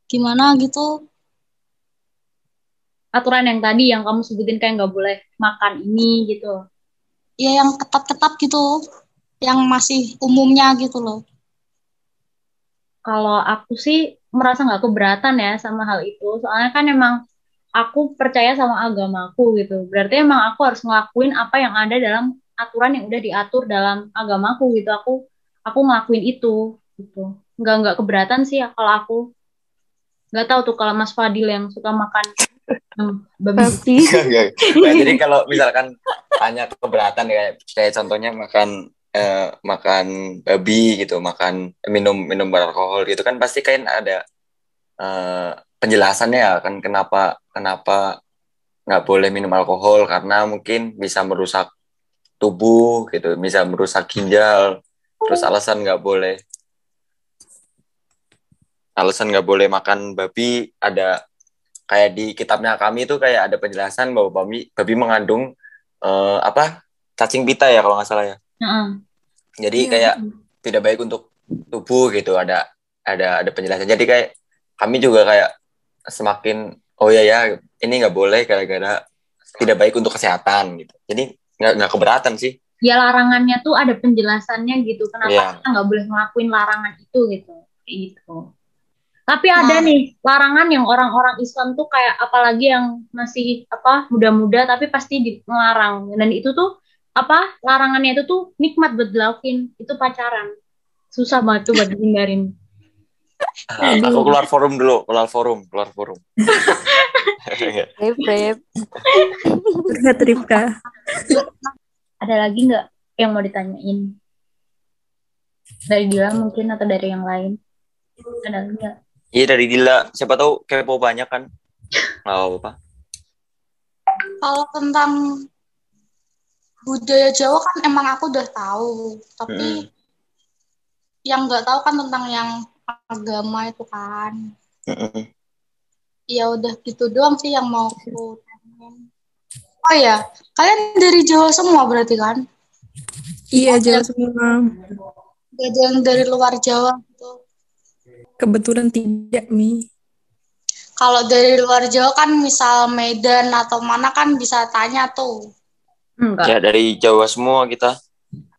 Speaker 2: gimana gitu?
Speaker 1: Aturan yang tadi yang kamu sebutin kayak nggak boleh makan ini gitu.
Speaker 2: Ya yang ketat-ketat gitu, yang masih umumnya gitu loh.
Speaker 1: Kalau aku sih merasa nggak keberatan ya sama hal itu. Soalnya kan emang aku percaya sama agamaku gitu. Berarti emang aku harus ngelakuin apa yang ada dalam aturan yang udah diatur dalam agamaku gitu. Aku aku ngelakuin itu gitu. Nggak nggak keberatan sih ya kalau aku. Nggak tahu tuh kalau Mas Fadil yang suka makan hmm, babi.
Speaker 3: Nah, jadi kalau misalkan tanya keberatan ya, kayak contohnya makan eh, makan babi gitu, makan minum minum beralkohol gitu kan pasti kan ada eh, penjelasannya ya kan kenapa kenapa nggak boleh minum alkohol karena mungkin bisa merusak tubuh gitu, bisa merusak ginjal. Terus alasan nggak boleh alasan nggak boleh makan babi ada kayak di kitabnya kami itu kayak ada penjelasan bahwa babi babi mengandung eh, apa cacing pita ya kalau nggak salah ya.
Speaker 1: Heeh.
Speaker 3: Jadi
Speaker 4: Iya.
Speaker 3: kayak tidak baik untuk tubuh gitu ada ada ada penjelasan. Jadi kayak kami juga kayak semakin oh ya ya ini nggak boleh gara-gara tidak baik untuk kesehatan gitu. Jadi nggak nggak keberatan sih.
Speaker 1: Ya larangannya tuh ada penjelasannya gitu. Kenapa
Speaker 3: Iya.
Speaker 1: kita nggak boleh ngelakuin larangan itu gitu. Kayak gitu. Tapi ada
Speaker 2: Nah.
Speaker 1: nih larangan yang orang-orang Islam tuh kayak apalagi yang masih apa muda-muda tapi pasti di, ngelarang dan itu tuh apa larangannya itu tuh nikmat buat dilakuin. Itu pacaran. Susah banget tuh buat dihindarin.
Speaker 3: Ah, aku keluar forum dulu, keluar forum, keluar forum.
Speaker 5: Rip,
Speaker 1: ada lagi nggak yang mau ditanyain? Dari dia mungkin atau dari yang lain? Ada lagi nggak?
Speaker 3: Iya dari Dila, siapa tahu kepo banyak kan? Nggak apa-apa.
Speaker 2: Kalau tentang budaya Jawa kan emang aku udah tahu, tapi yang nggak tahu kan tentang yang agama itu kan.
Speaker 3: Mm-mm.
Speaker 2: Ya udah gitu doang sih yang mau aku tanyain. Oh ya, kalian dari Jawa semua berarti kan?
Speaker 4: Iya, Jawa semua.
Speaker 2: Gak ada yang dari luar Jawa gitu.
Speaker 4: Kebetulan tidak, Mi.
Speaker 2: Kalau dari luar Jawa kan misal Medan atau mana kan bisa tanya tuh.
Speaker 1: Enggak
Speaker 3: Ya dari Jawa semua kita.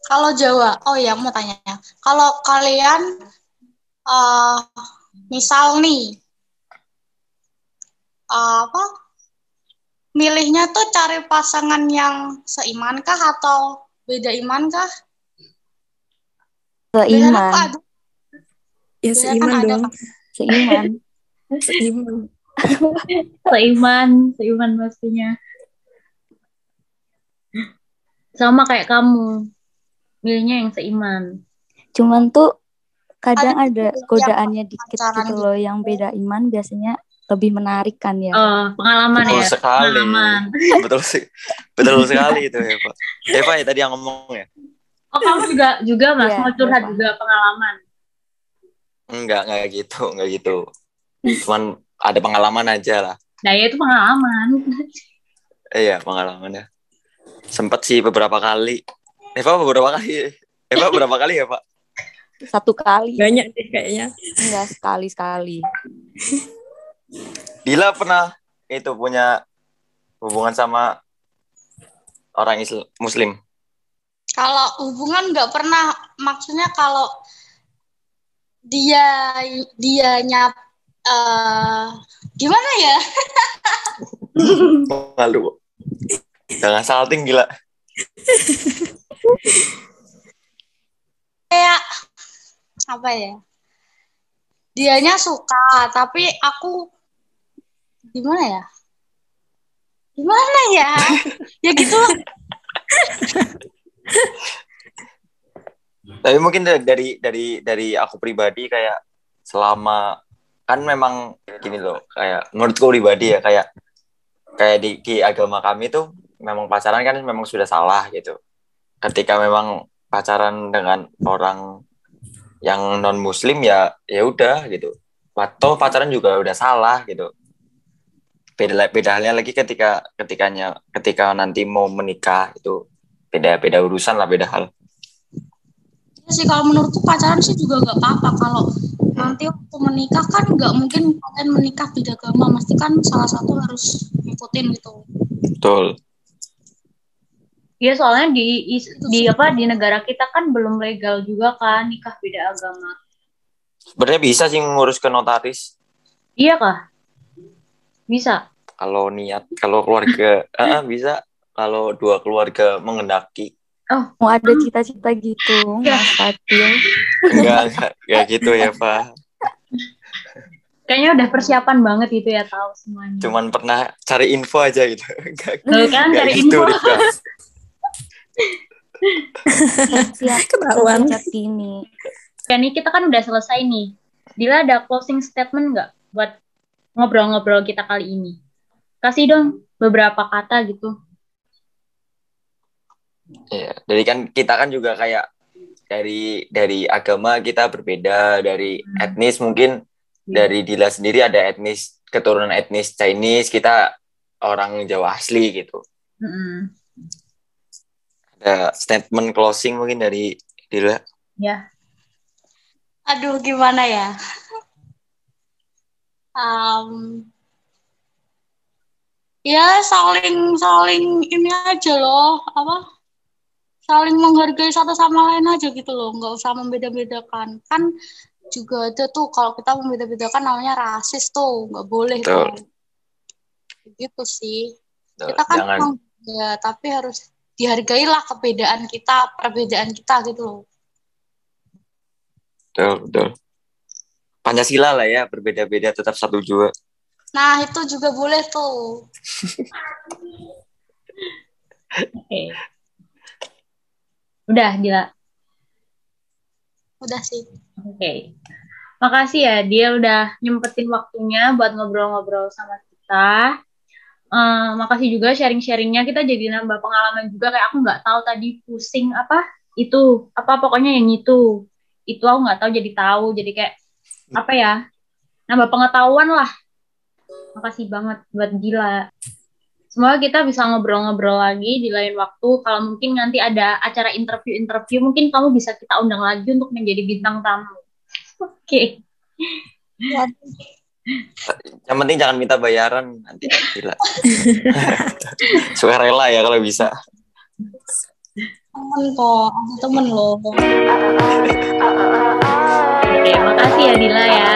Speaker 2: Kalau Jawa, oh ya mau tanya. Kalau kalian eh misal nih eh, apa? Milihnya tuh cari pasangan yang seiman kah atau beda iman kah? Biasanya
Speaker 5: Seiman.
Speaker 2: tuh ada,
Speaker 4: Ya,
Speaker 2: kan
Speaker 4: seiman
Speaker 2: ada
Speaker 4: dong.
Speaker 2: kan.
Speaker 5: Seiman.
Speaker 4: Seiman.
Speaker 1: seiman seiman pastinya sama kayak kamu milihnya yang seiman
Speaker 5: Cuman tuh kadang
Speaker 2: Ada
Speaker 5: ada godaannya dikit gitu
Speaker 2: gitu.
Speaker 5: loh yang beda iman biasanya lebih menarik kan ya.
Speaker 1: Eh, pengalaman
Speaker 3: Betul
Speaker 1: ya
Speaker 3: sekali.
Speaker 1: pengalaman
Speaker 3: betul sih. Betul sekali itu ya, Pak. Eva ya tadi yang ngomong ya.
Speaker 1: oh kamu juga juga mas
Speaker 5: Iya,
Speaker 1: mau curhat
Speaker 5: iya, Pak.
Speaker 1: juga pengalaman
Speaker 3: Enggak, enggak gitu, enggak gitu. Cuman ada pengalaman aja lah.
Speaker 1: nah ya itu pengalaman
Speaker 3: Iya, pengalaman ya. Sempet sih beberapa kali. Eva beberapa kali. Eva berapa kali ya, Pak?
Speaker 5: Satu kali.
Speaker 4: Banyak deh kayaknya.
Speaker 5: Enggak sekali-sekali.
Speaker 3: Dila pernah itu punya hubungan sama orang Islam, Muslim.
Speaker 2: Kalau hubungan nggak pernah, maksudnya kalau dia dianya eh gimana ya?
Speaker 3: Malu. Jangan salting gila.
Speaker 2: Kayak apa ya? Dianya suka, tapi aku gimana ya? gimana ya ya gitu lah
Speaker 3: Tapi mungkin dari dari dari, dari aku pribadi kayak selama kan memang gini loh kayak menurutku pribadi ya kayak kayak di, di agama kami tuh memang pacaran kan memang sudah salah gitu. Ketika memang pacaran dengan orang yang non muslim ya ya udah gitu. Atau pacaran juga udah salah gitu. Beda beda halnya lagi ketika ketikanya ketika nanti mau menikah itu beda beda urusan lah beda hal.
Speaker 2: Ya sih kalau menurutku pacaran sih juga nggak apa-apa kalau nanti waktu menikah kan nggak mungkin kalian menikah beda agama pasti kan salah satu harus ngikutin gitu
Speaker 3: Betul.
Speaker 1: Iya soalnya di di apa di negara kita kan belum legal juga kan nikah beda agama.
Speaker 3: Sebenarnya bisa sih ngurus ke notaris
Speaker 1: Iya kah? Bisa.
Speaker 3: kalau niat kalau keluarga ah, bisa kalau dua keluarga mengendaki
Speaker 5: Mau ada cita-cita gitu,
Speaker 1: Ya.
Speaker 5: Mas Fatil.
Speaker 3: enggak enggak enggak gitu ya pak
Speaker 1: Kayaknya udah persiapan banget itu ya tahu semuanya.
Speaker 3: cuman pernah cari info aja gitu enggak
Speaker 1: kan
Speaker 3: enggak
Speaker 1: cari
Speaker 3: gitu
Speaker 1: info.
Speaker 3: Rika.
Speaker 5: Siap
Speaker 4: Ketahuan.
Speaker 5: ini.
Speaker 1: Oke nih kita kan udah selesai nih. Dila ada closing statement nggak buat ngobrol-ngobrol kita kali ini? Kasih dong beberapa kata gitu.
Speaker 3: Iya, dari kan kita kan juga kayak dari dari agama kita berbeda dari
Speaker 1: Hmm.
Speaker 3: etnis mungkin
Speaker 1: Iya.
Speaker 3: dari Dila sendiri ada etnis keturunan etnis Chinese kita orang Jawa asli gitu
Speaker 1: Mm-mm.
Speaker 3: Ada statement closing mungkin dari Dila?
Speaker 1: Ya.
Speaker 2: aduh gimana ya? Um, ya saling saling ini aja loh apa? Saling menghargai satu sama lain aja gitu loh nggak usah membeda-bedakan. Kan juga ada tuh kalau kita membeda-bedakan namanya rasis tuh nggak boleh
Speaker 3: Betul.
Speaker 2: tuh. Gitu sih.
Speaker 3: Tuh,
Speaker 2: kita kan
Speaker 3: jangan.
Speaker 2: emang beda tapi harus dihargailah kebedaan kita perbedaan kita gitu loh
Speaker 3: betul betul Pancasila lah ya berbeda-beda tetap satu jua
Speaker 2: nah itu juga boleh tuh
Speaker 1: Oke. Udah, Dila.
Speaker 2: udah sih
Speaker 1: Oke. Makasih ya dia udah nyempetin waktunya buat ngobrol-ngobrol sama kita. Eh, makasih juga sharing-sharingnya. Kita jadi nambah pengalaman juga. Kayak aku nggak tahu tadi pusing apa itu apa pokoknya yang itu. Itu aku nggak tahu jadi tahu. Jadi kayak apa ya nambah pengetahuan lah. Makasih banget buat gila semoga kita bisa ngobrol-ngobrol lagi di lain waktu. Kalau mungkin nanti ada acara interview-interview mungkin kamu bisa kita undang lagi untuk menjadi bintang tamu. Oke
Speaker 3: yang penting jangan minta bayaran nanti gila. Sukarela ya kalau bisa.
Speaker 2: Temen kok ada temen loh.
Speaker 1: Oke makasih ya Dila ya